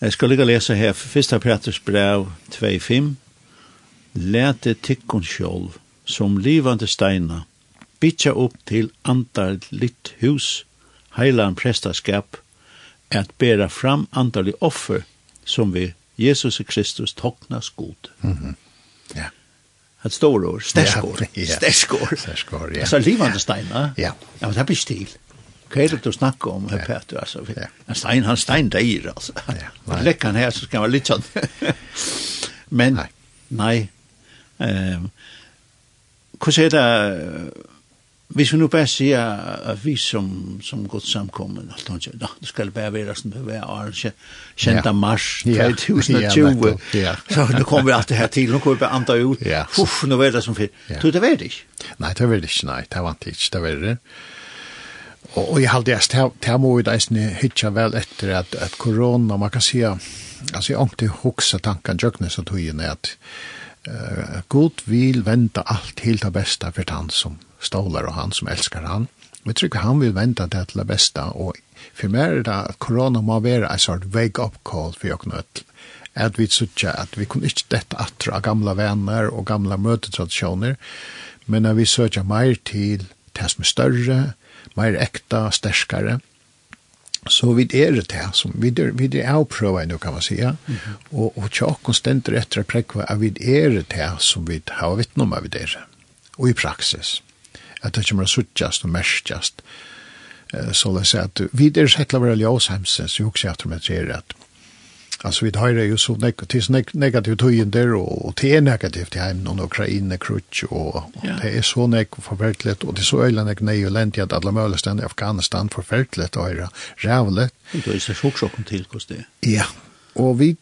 jeg skal ligge og lese her, første Peters brev 2.5, Læte tikkun sjolv, som livande steina, bytja opp til andarligt hus, heilan prestaskap, at bæra fram andarlig offer, som vi Jesus Kristus toknas god. Mm -hmm. Ja. Ett stort år, stäskor. Sterskår. Sterskår, ja. *laughs* Altså livande steina. Ja. Ja, men det blir stil. Hva er det du snakker om, hur Peter, Ja. En stein, han stein deir, altså. Ja. *laughs* Nei. Lekker han her, så skal han være litt sånn. *laughs* Men, nei. Nei. Um, hur er det hvis vi nu bare sier at vi som, som godt samkommer, alt hun siger, nå, det skal bare være som det var år, kjent av mars 2020, *laughs* ja, så nå kommer vi alt det her til, nå kommer vi bare andre ut, ja. uff, nå er det som fyrt. Ja. Du, det var det ikke? Nei, det var det ikke, nei, det var det ikke, det var det. Og, og jeg halte jeg, det her må vi da hitja vel etter at, at korona, man kan sige, altså jeg ångte hoksa tanken, jøkne så tog inn at uh, god vil vente alt til det beste for han som stolar och han som älskar han. Vi tycker han vill vänta det det bästa och för meg er det at corona må vara en sort wake-up call för jag knött. Att vi sutja at vi kunde inte detta av gamla vänner och gamla møtetradisjoner, men när vi söker meir till det som er større, mer äkta, sterskare, så vid er det här som vid är, vid är avpröva nu kan man säga mm. och och tjock och ständer efter att präkva vid är det här som vi har vittnat om vi det och i praxis at det kommer å suttjast og merskjast. Så det er at vi er sett av veldig så jo også at det sier at Alltså vi har ju så neg så neg negativt tøyen der og det er negativt i heimen og Ukraina krutch og det er så neg forferdelig og det er så øyla neg nei og lent i at alle mulig i Afghanistan forferdelig og er rævlig. Det er så sjokkjokken til hos det. Ja, og vi,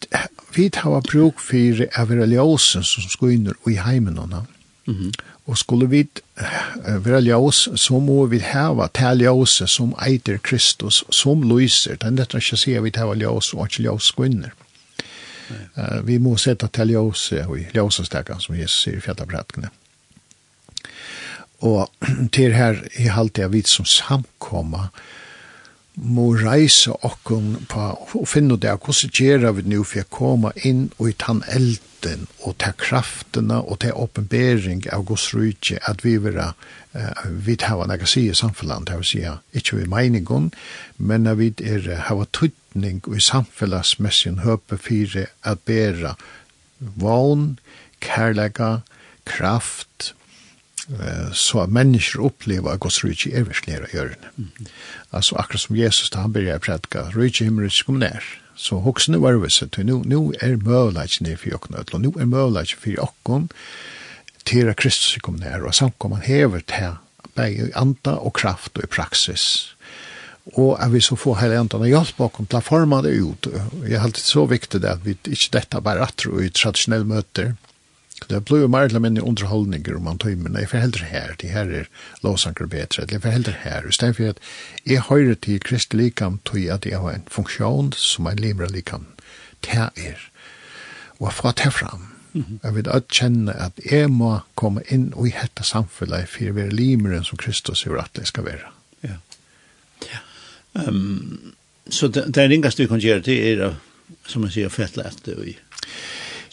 vi har bruk for av religiøsen som skoiner i heimen og Mhm. Og skulle vi være ljøs, så må vi hava til ljøs som eiter Kristus, som lyser. Det er dette ikke å si at vi til ljøs og ikke ljøs kvinner. Uh, vi må sette til ljøs og i ljøsestekken, som Jesus sier i fjettabratkene. Og til her i halte jeg vidt som samkommer, må reise okken på og finne det, hvordan gjør vi nå for å komme inn og i tann elden og ta kraftene og ta oppenbering av Guds rydtje, at vi vil uh, vi har en agasi i samfunnet, det vil si ikke vi meningen, men at vi er, har tydning i samfunnsmessig høpe fire at bære vogn, kærlega, kraft, så at mennesker opplever at Guds rydde er virkelig her å gjøre det. Altså akkurat som Jesus da han begynner å prædika, rydde himmel kom nær. Så hoksen var det så, nu, nu er møleit ned for jokken, og nu er møleit for jokken, tera Kristus kom nær, og samkomman hever til i anda og kraft og i praksis. Og at vi så får hele andan og hjelp bakom til å forma det ut. Jeg har alltid så viktig det at vi ikke dette bare atro i tradisjonelle møter, Det blir jo mer eller mindre underholdninger om man tøy, men jeg forhelder her, de her er lovsanker bedre, jeg forhelder her, i stedet for at jeg hører til kristelig likam tøy at jeg har en funksjon som en limra likam, til er, og fra til fram, jeg vil at kjenne at jeg må komme inn og i hette samfunnet for å være limeren som Kristus er at det skal være. Ja. ja. Um, så det, det ringaste vi kan gjøre, det er, som man sier, fettle etter og i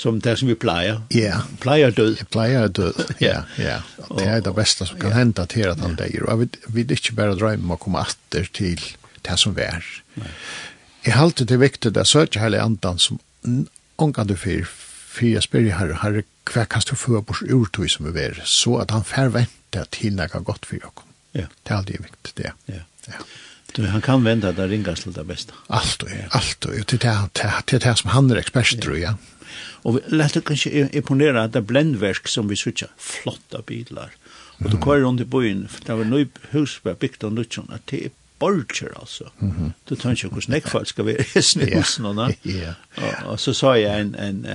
som det som vi plejer. Ja. Yeah. Plejer død. Jeg plejer død, ja. ja. Og det er det beste som kan ja. hende til at han dør. Og jeg vil ikke bare drømme om å komme atter til det som vi er. Jeg har alltid det viktig at søker hele andan som omgang du fyr, for jeg spør jeg herre, herre, hva kan du få bort urtøy som vi er, så at han ferventer til noe godt for dere. Ja. Det er alltid viktig, det. Ja. Ja. Du, han kan vente at det ringas til det beste. Alt og, alt og, til det är det det som han er ekspert, tror Og Och lätt att kanskje imponera at det bländverk som vi switchar flotta bilar. Og då kör runt i byen, för det var nu hus var byggt och nutchen at det er bolcher alltså. Mm Du tänker hur snäckfall skal være i någon va? Ja. Og, så sa jeg en en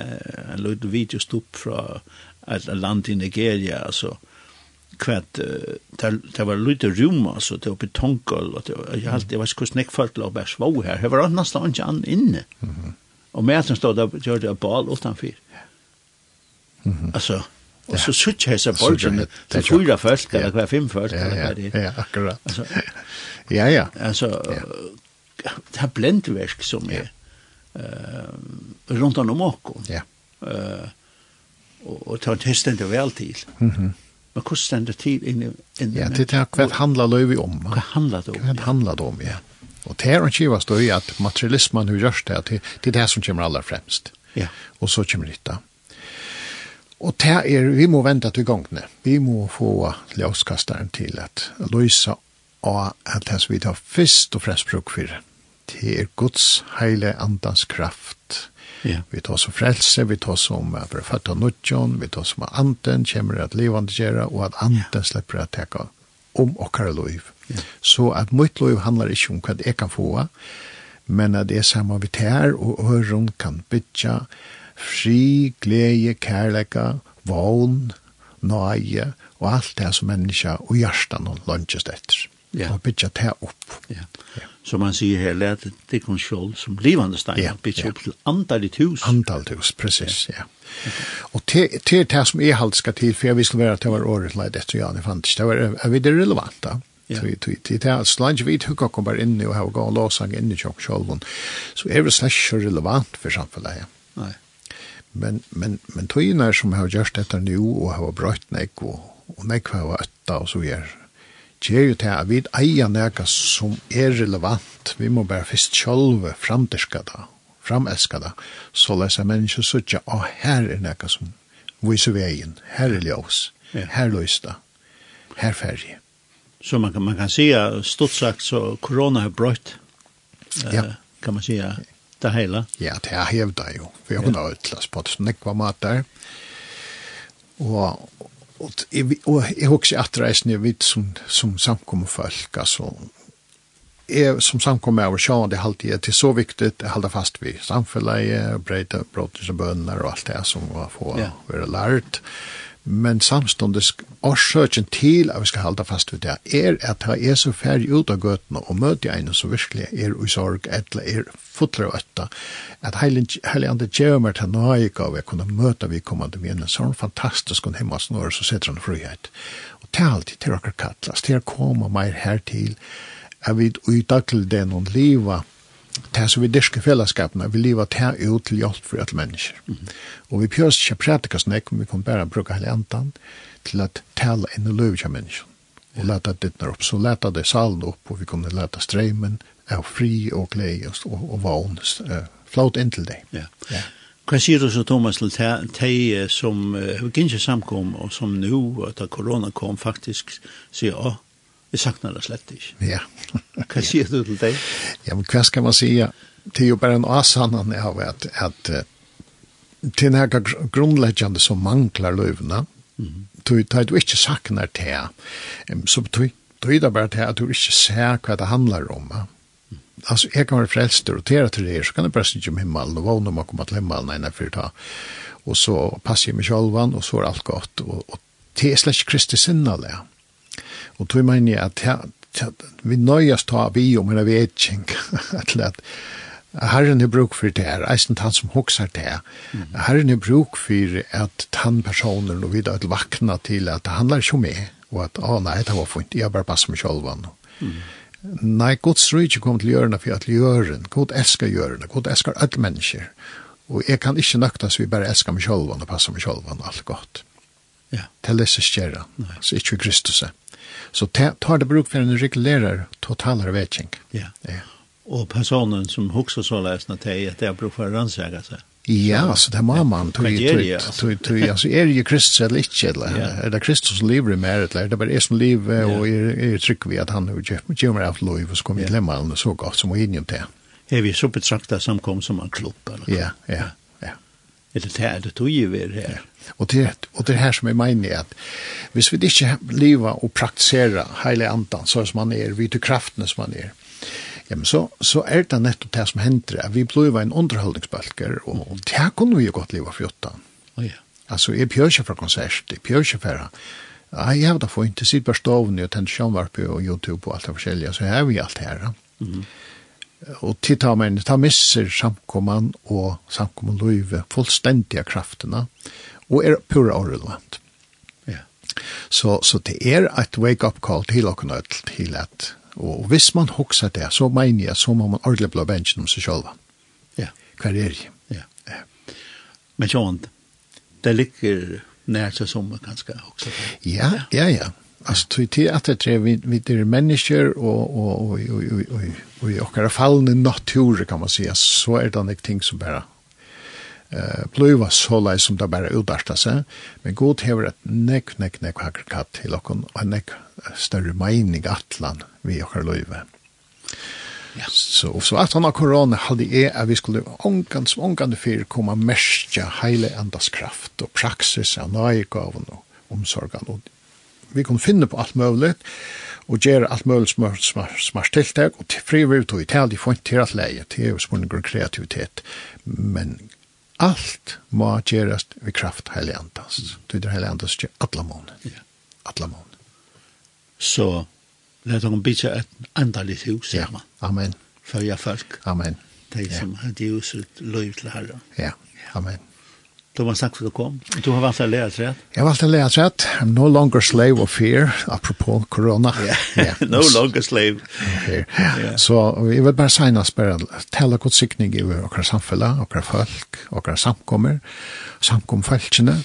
en liten video stopp fra ett land i Nigeria altså, uh, det var lite rum altså det var betonggulv og jeg helt jeg var ikke snekk falt og bare svå her. Det var nesten ikke an inne og med som stod der gjorde jeg bal utenfor alltså og så sutt jeg seg det til fyra først eller hver fem først eller hva det ja akkurat altså, ja ja. altså det er blendverk som er rundt om åkken ja. Og, og tar testen det vel til. Mhm. Men hvordan stender tid inne? inne ja, det er hva handla løyvi om. Hva handler det om? Hva handla det om, ja. Og det er en kivas då i at materialismen hur gjørs det, det er det som kommer aller fremst. Ja. Og så kommer nytta. Og det er, vi må vente til gangene. Vi må få ljøskasteren til at løse og at det som vi tar først og fremst bruk for, det er Guds heile andans kraft Yeah. Vi tar som frelse, vi tar som att bli fatta nutjon, vi tar som at anten kommer at levande göra og at anten yeah. släpper att täcka om och liv. Yeah. Så at mitt liv handlar ikke om hva jeg kan få, men at det er samme vi tar, og øren kan bytja fri, glede, kärleka, vogn, nøye og alt det som menneska og hjertan og lønges etter ja. og bytja det opp. Ja. ja. Som man sier her, lærte det kun skjold som livande stein, ja. bytja ja. opp til antallet hus. Antallet hus, precis, ja. ja. Okay. Og til, det som jeg halt skal til, for jeg visste være at det var året leid etter Jan, jeg fant det var, er vi det relevant da? Ja. Så det er slange vi och kom bare inne og hava gav låsang in i tjokk så er det slags relevant for samfunnet, ja. Nei. Men, men, men tøyene som har gjort dette nu og har brøtt nek og, og nek har øtta og så gjør, gjør jo til at vi eier noe som er relevant. Vi må bare først sjølve framtiske det, framelske det, så leser mennesker sier og her er noe som viser veien, her er ljøs, ja. her løs det, her ferdig. Så man kan, man kan si at stort sagt så korona har brøtt, ja. Kan man si at det hele. Ja, det er hevda jo, Vi har kunne ja. utlast på det, så nekva mat der. Og och och jag också att reisen jag vet som som samkommer folk altså, är som samkommer over sjön det alltid det er så viktigt att hålla fast vid samfunnet, breda brotters och bønner och allt det som var få vara lärt men samståndes årsøkjen til at vi skal halda fast ved det, er at jeg er så ferdig ut av gøtene og møte en som virkelig er i sorg, eller er fotler og øtta, at hele andre gjør meg til noe jeg gav, jeg kunne møte vi kommande med en sånn fantastisk og himmel når så sitter han frihet. Og til alltid til dere kattles, til å komme mer her til, at vi i daglig det noen livet, det som vi dyrker fellesskapene, vi lever det ut til hjelp for alle mennesker. Mm. Og vi pjøs ikke prætika snakk, men vi kan bare bruke hele enten til at tale inn og løve til mennesker. Og leta dittner opp. Så leta det salen opp, og vi kunne leta streimen av fri og glede og, og, og vogn uh, flåt inn til det. Ja. ja. Hva sier du så, Thomas, til deg som uh, ikke samkom, og som nå, at korona kom, faktisk sier, å, oh, Vi saknar det slett ikke. Ja. *laughs* hva sier du til deg? Ja, men hva skal man sige? Det er jo bare en avsannan av at, at til den her grunnleggjande som manglar løvna, mm. du tar du ikke saknar til, så betyr det bare til at du ikke ser hva det handlar om. Mm. Altså, jeg kan være frelst og rotere til det, så kan jeg bare sitte om himmelen og vågne om å komme til himmelen enn jeg fyrta. Og så passer jeg meg sjølvan, og så er alt godt. Og, og det er slett ikke kristig sinnale. Mm Og tog mener jeg at ja, ja, vi nøyast ta vi om en vetjeng, til at Herren er bruk for det her, eisen han som hoksar det her. Herren er bruk for at han personer og videre at vakna til at det handlar ikke om meg, og at, å nei, det var fint, jeg bare passer meg selv. Mm. Nei, Guds rydde kom til hjørna for at hjørn, god elskar hjørna, god elskar alle mennesker, og jeg kan ikke nøkta så vi bare elskar meg selv og passer meg selv og alt godt. Ja. Det leser skjerra, så ikke vi Kristus er. Så tar det bruk för en regulerare totalare vetching. Ja. ja. Och personen som huxar så läsna till att det är bruk för att rannsaka sig. Ja, så det må man. Alltså er ju Kristus eller ikke, eller Ja. er det Kristus som lever i mer, eller er det bare jeg som lever, og er er trygg vi at han gjør meg av lov, og så kommer jeg til han så godt som å inn i det. Er vi så betraktet samkom som en klubb, eller? Ja, ja eller det er det tog vi er her. Og det og det er her som jeg mener at hvis vi ikke lever og praktiserer hele andan så som man er, vi til kraftene som man er, Ja, men så, så er det nettopp det som hender. at Vi blir en underholdningsbølger og og det kunne vi jo godt leve for jottan. Oh, ja. Altså, jeg pjør ikke fra konsert, jeg pjør ikke fra Ja, jag har da fått inte sitt bare och og sjönvarp og YouTube och allt det forskjellige, så här har vi allt här. Mm og tid ta men ta misser samkomman og samkomman løyve fullstendige kraftene, og er pura orrelevant. Ja. Så, så det er et wake-up call til og til at, og hvis man hokser det, så mener jeg, så må man ordentlig blå bensjen om seg selv. Ja. Hva er det? Ja. Men sånn, det ligger nær seg som man kan skal ja, ja. ja. Alltså till till att det är vi vi är människor och och och och och och i och fallna natur kan man säga så är det något ting som bara eh blöva så som det bara utarsta sig men god hever ett neck neck neck hacker katt till och en neck större mening atlan vi och löve. Ja. Så och så att han har corona hade är att vi skulle ångans ångande för komma märka hela andas kraft och praxis av några gåvor och omsorgan och vi kunne finne på alt mulig, og gjøre alt mulig smart, smart, smart tiltak, og til fri vi tog i tal, de får ikke til at leie, til er jo spørsmål kreativitet, men alt må gjøres ved kraft heilig andas. Det er heilig andas til alle måneder. Ja. Alle måneder. Så, let dem bygge et andaligt hus, ja. man. Amen. Følge folk. Amen. De er som ja. hadde huset løy til herre. Ja, amen då var sagt för du kom. Du har valt att lära sig rätt. Jag har valt att lära sig rätt. I'm no longer slave of fear, apropå corona. Yeah. *laughs* yeah. no longer slave. Okay. Yeah. Så vi vill bara signa spärra, tala gott siktning i våra samfälla, våra folk, våra samkommer, samkomfältjene. Mm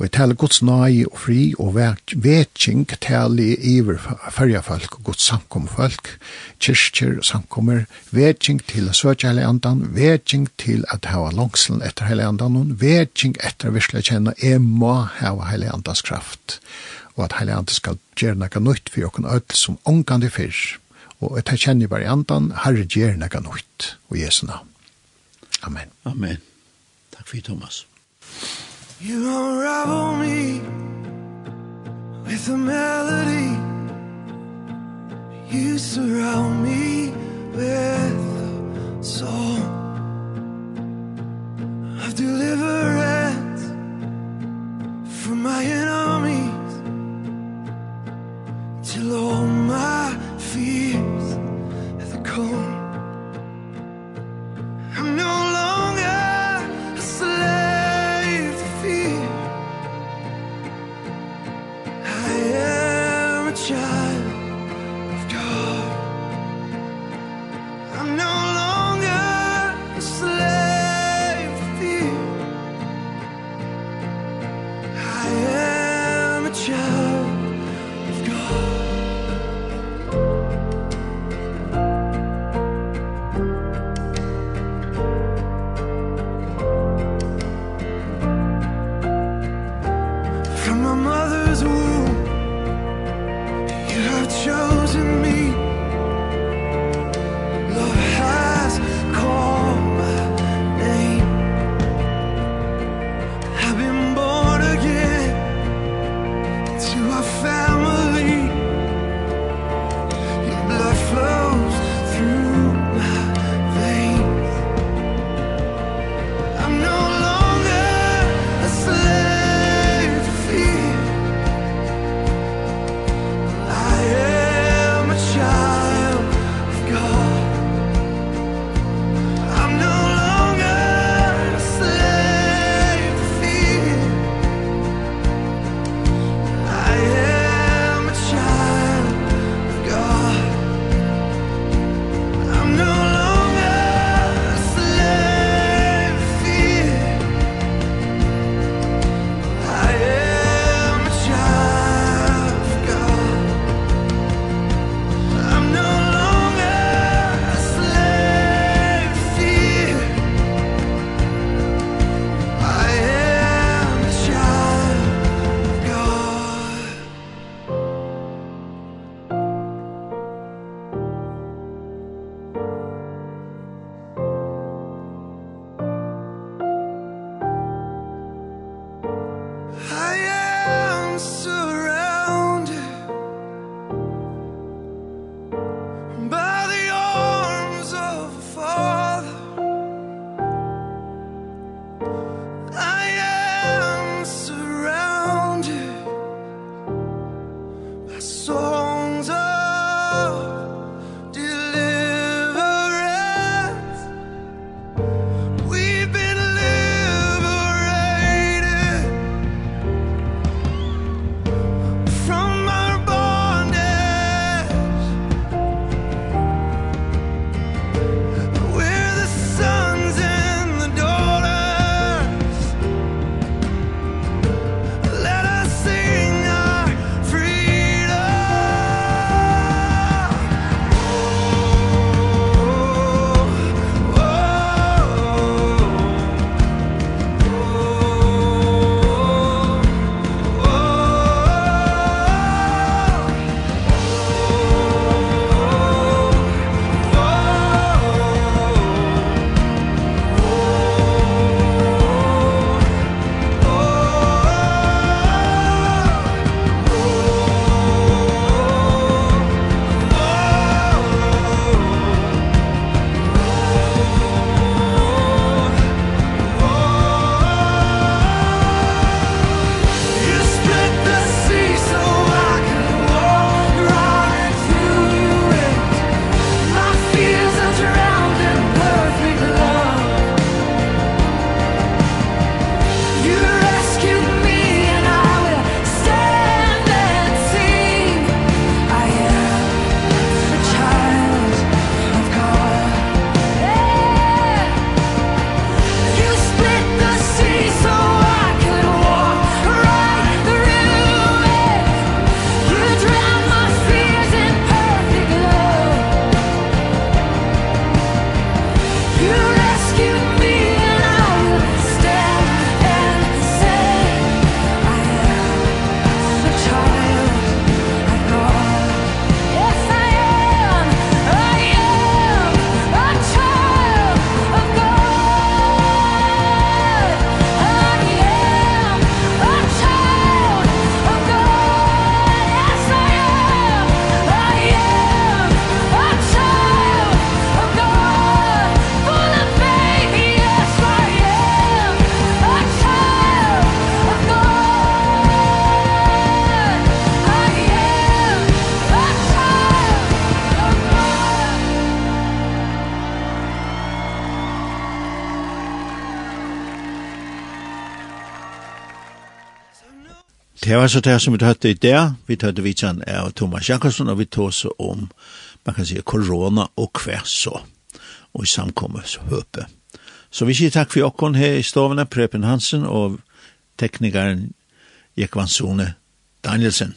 Og jeg taler Guds nøye og fri og vetsing taler iver fyrja folk og Guds samkomfolk, kyrkjer, samkommer, vetsing til å søke hele andan, vetsing til at hava langselen etter hele andan, og etter å virkelig kjenne, jeg må hava hele andans kraft, og at hele andan skal gjøre noe nytt for jokken ødel som ångande fyrr, og jeg kjenner kjenne bare andan, herre gjør noe nytt, og Jesu navn. Amen. Amen. Takk for Thomas. You unravel me With a melody. You surround me With a song. I've delivered var så det som vi hørte i det. Vi hørte vidtjen av Thomas Jakobsen, og vi tog så om, man kan si, korona og hver så, og i samkommet så høpe. Så vi sier takk for jokken her i stovene, Preben Hansen og teknikeren Jekvansone Danielsen.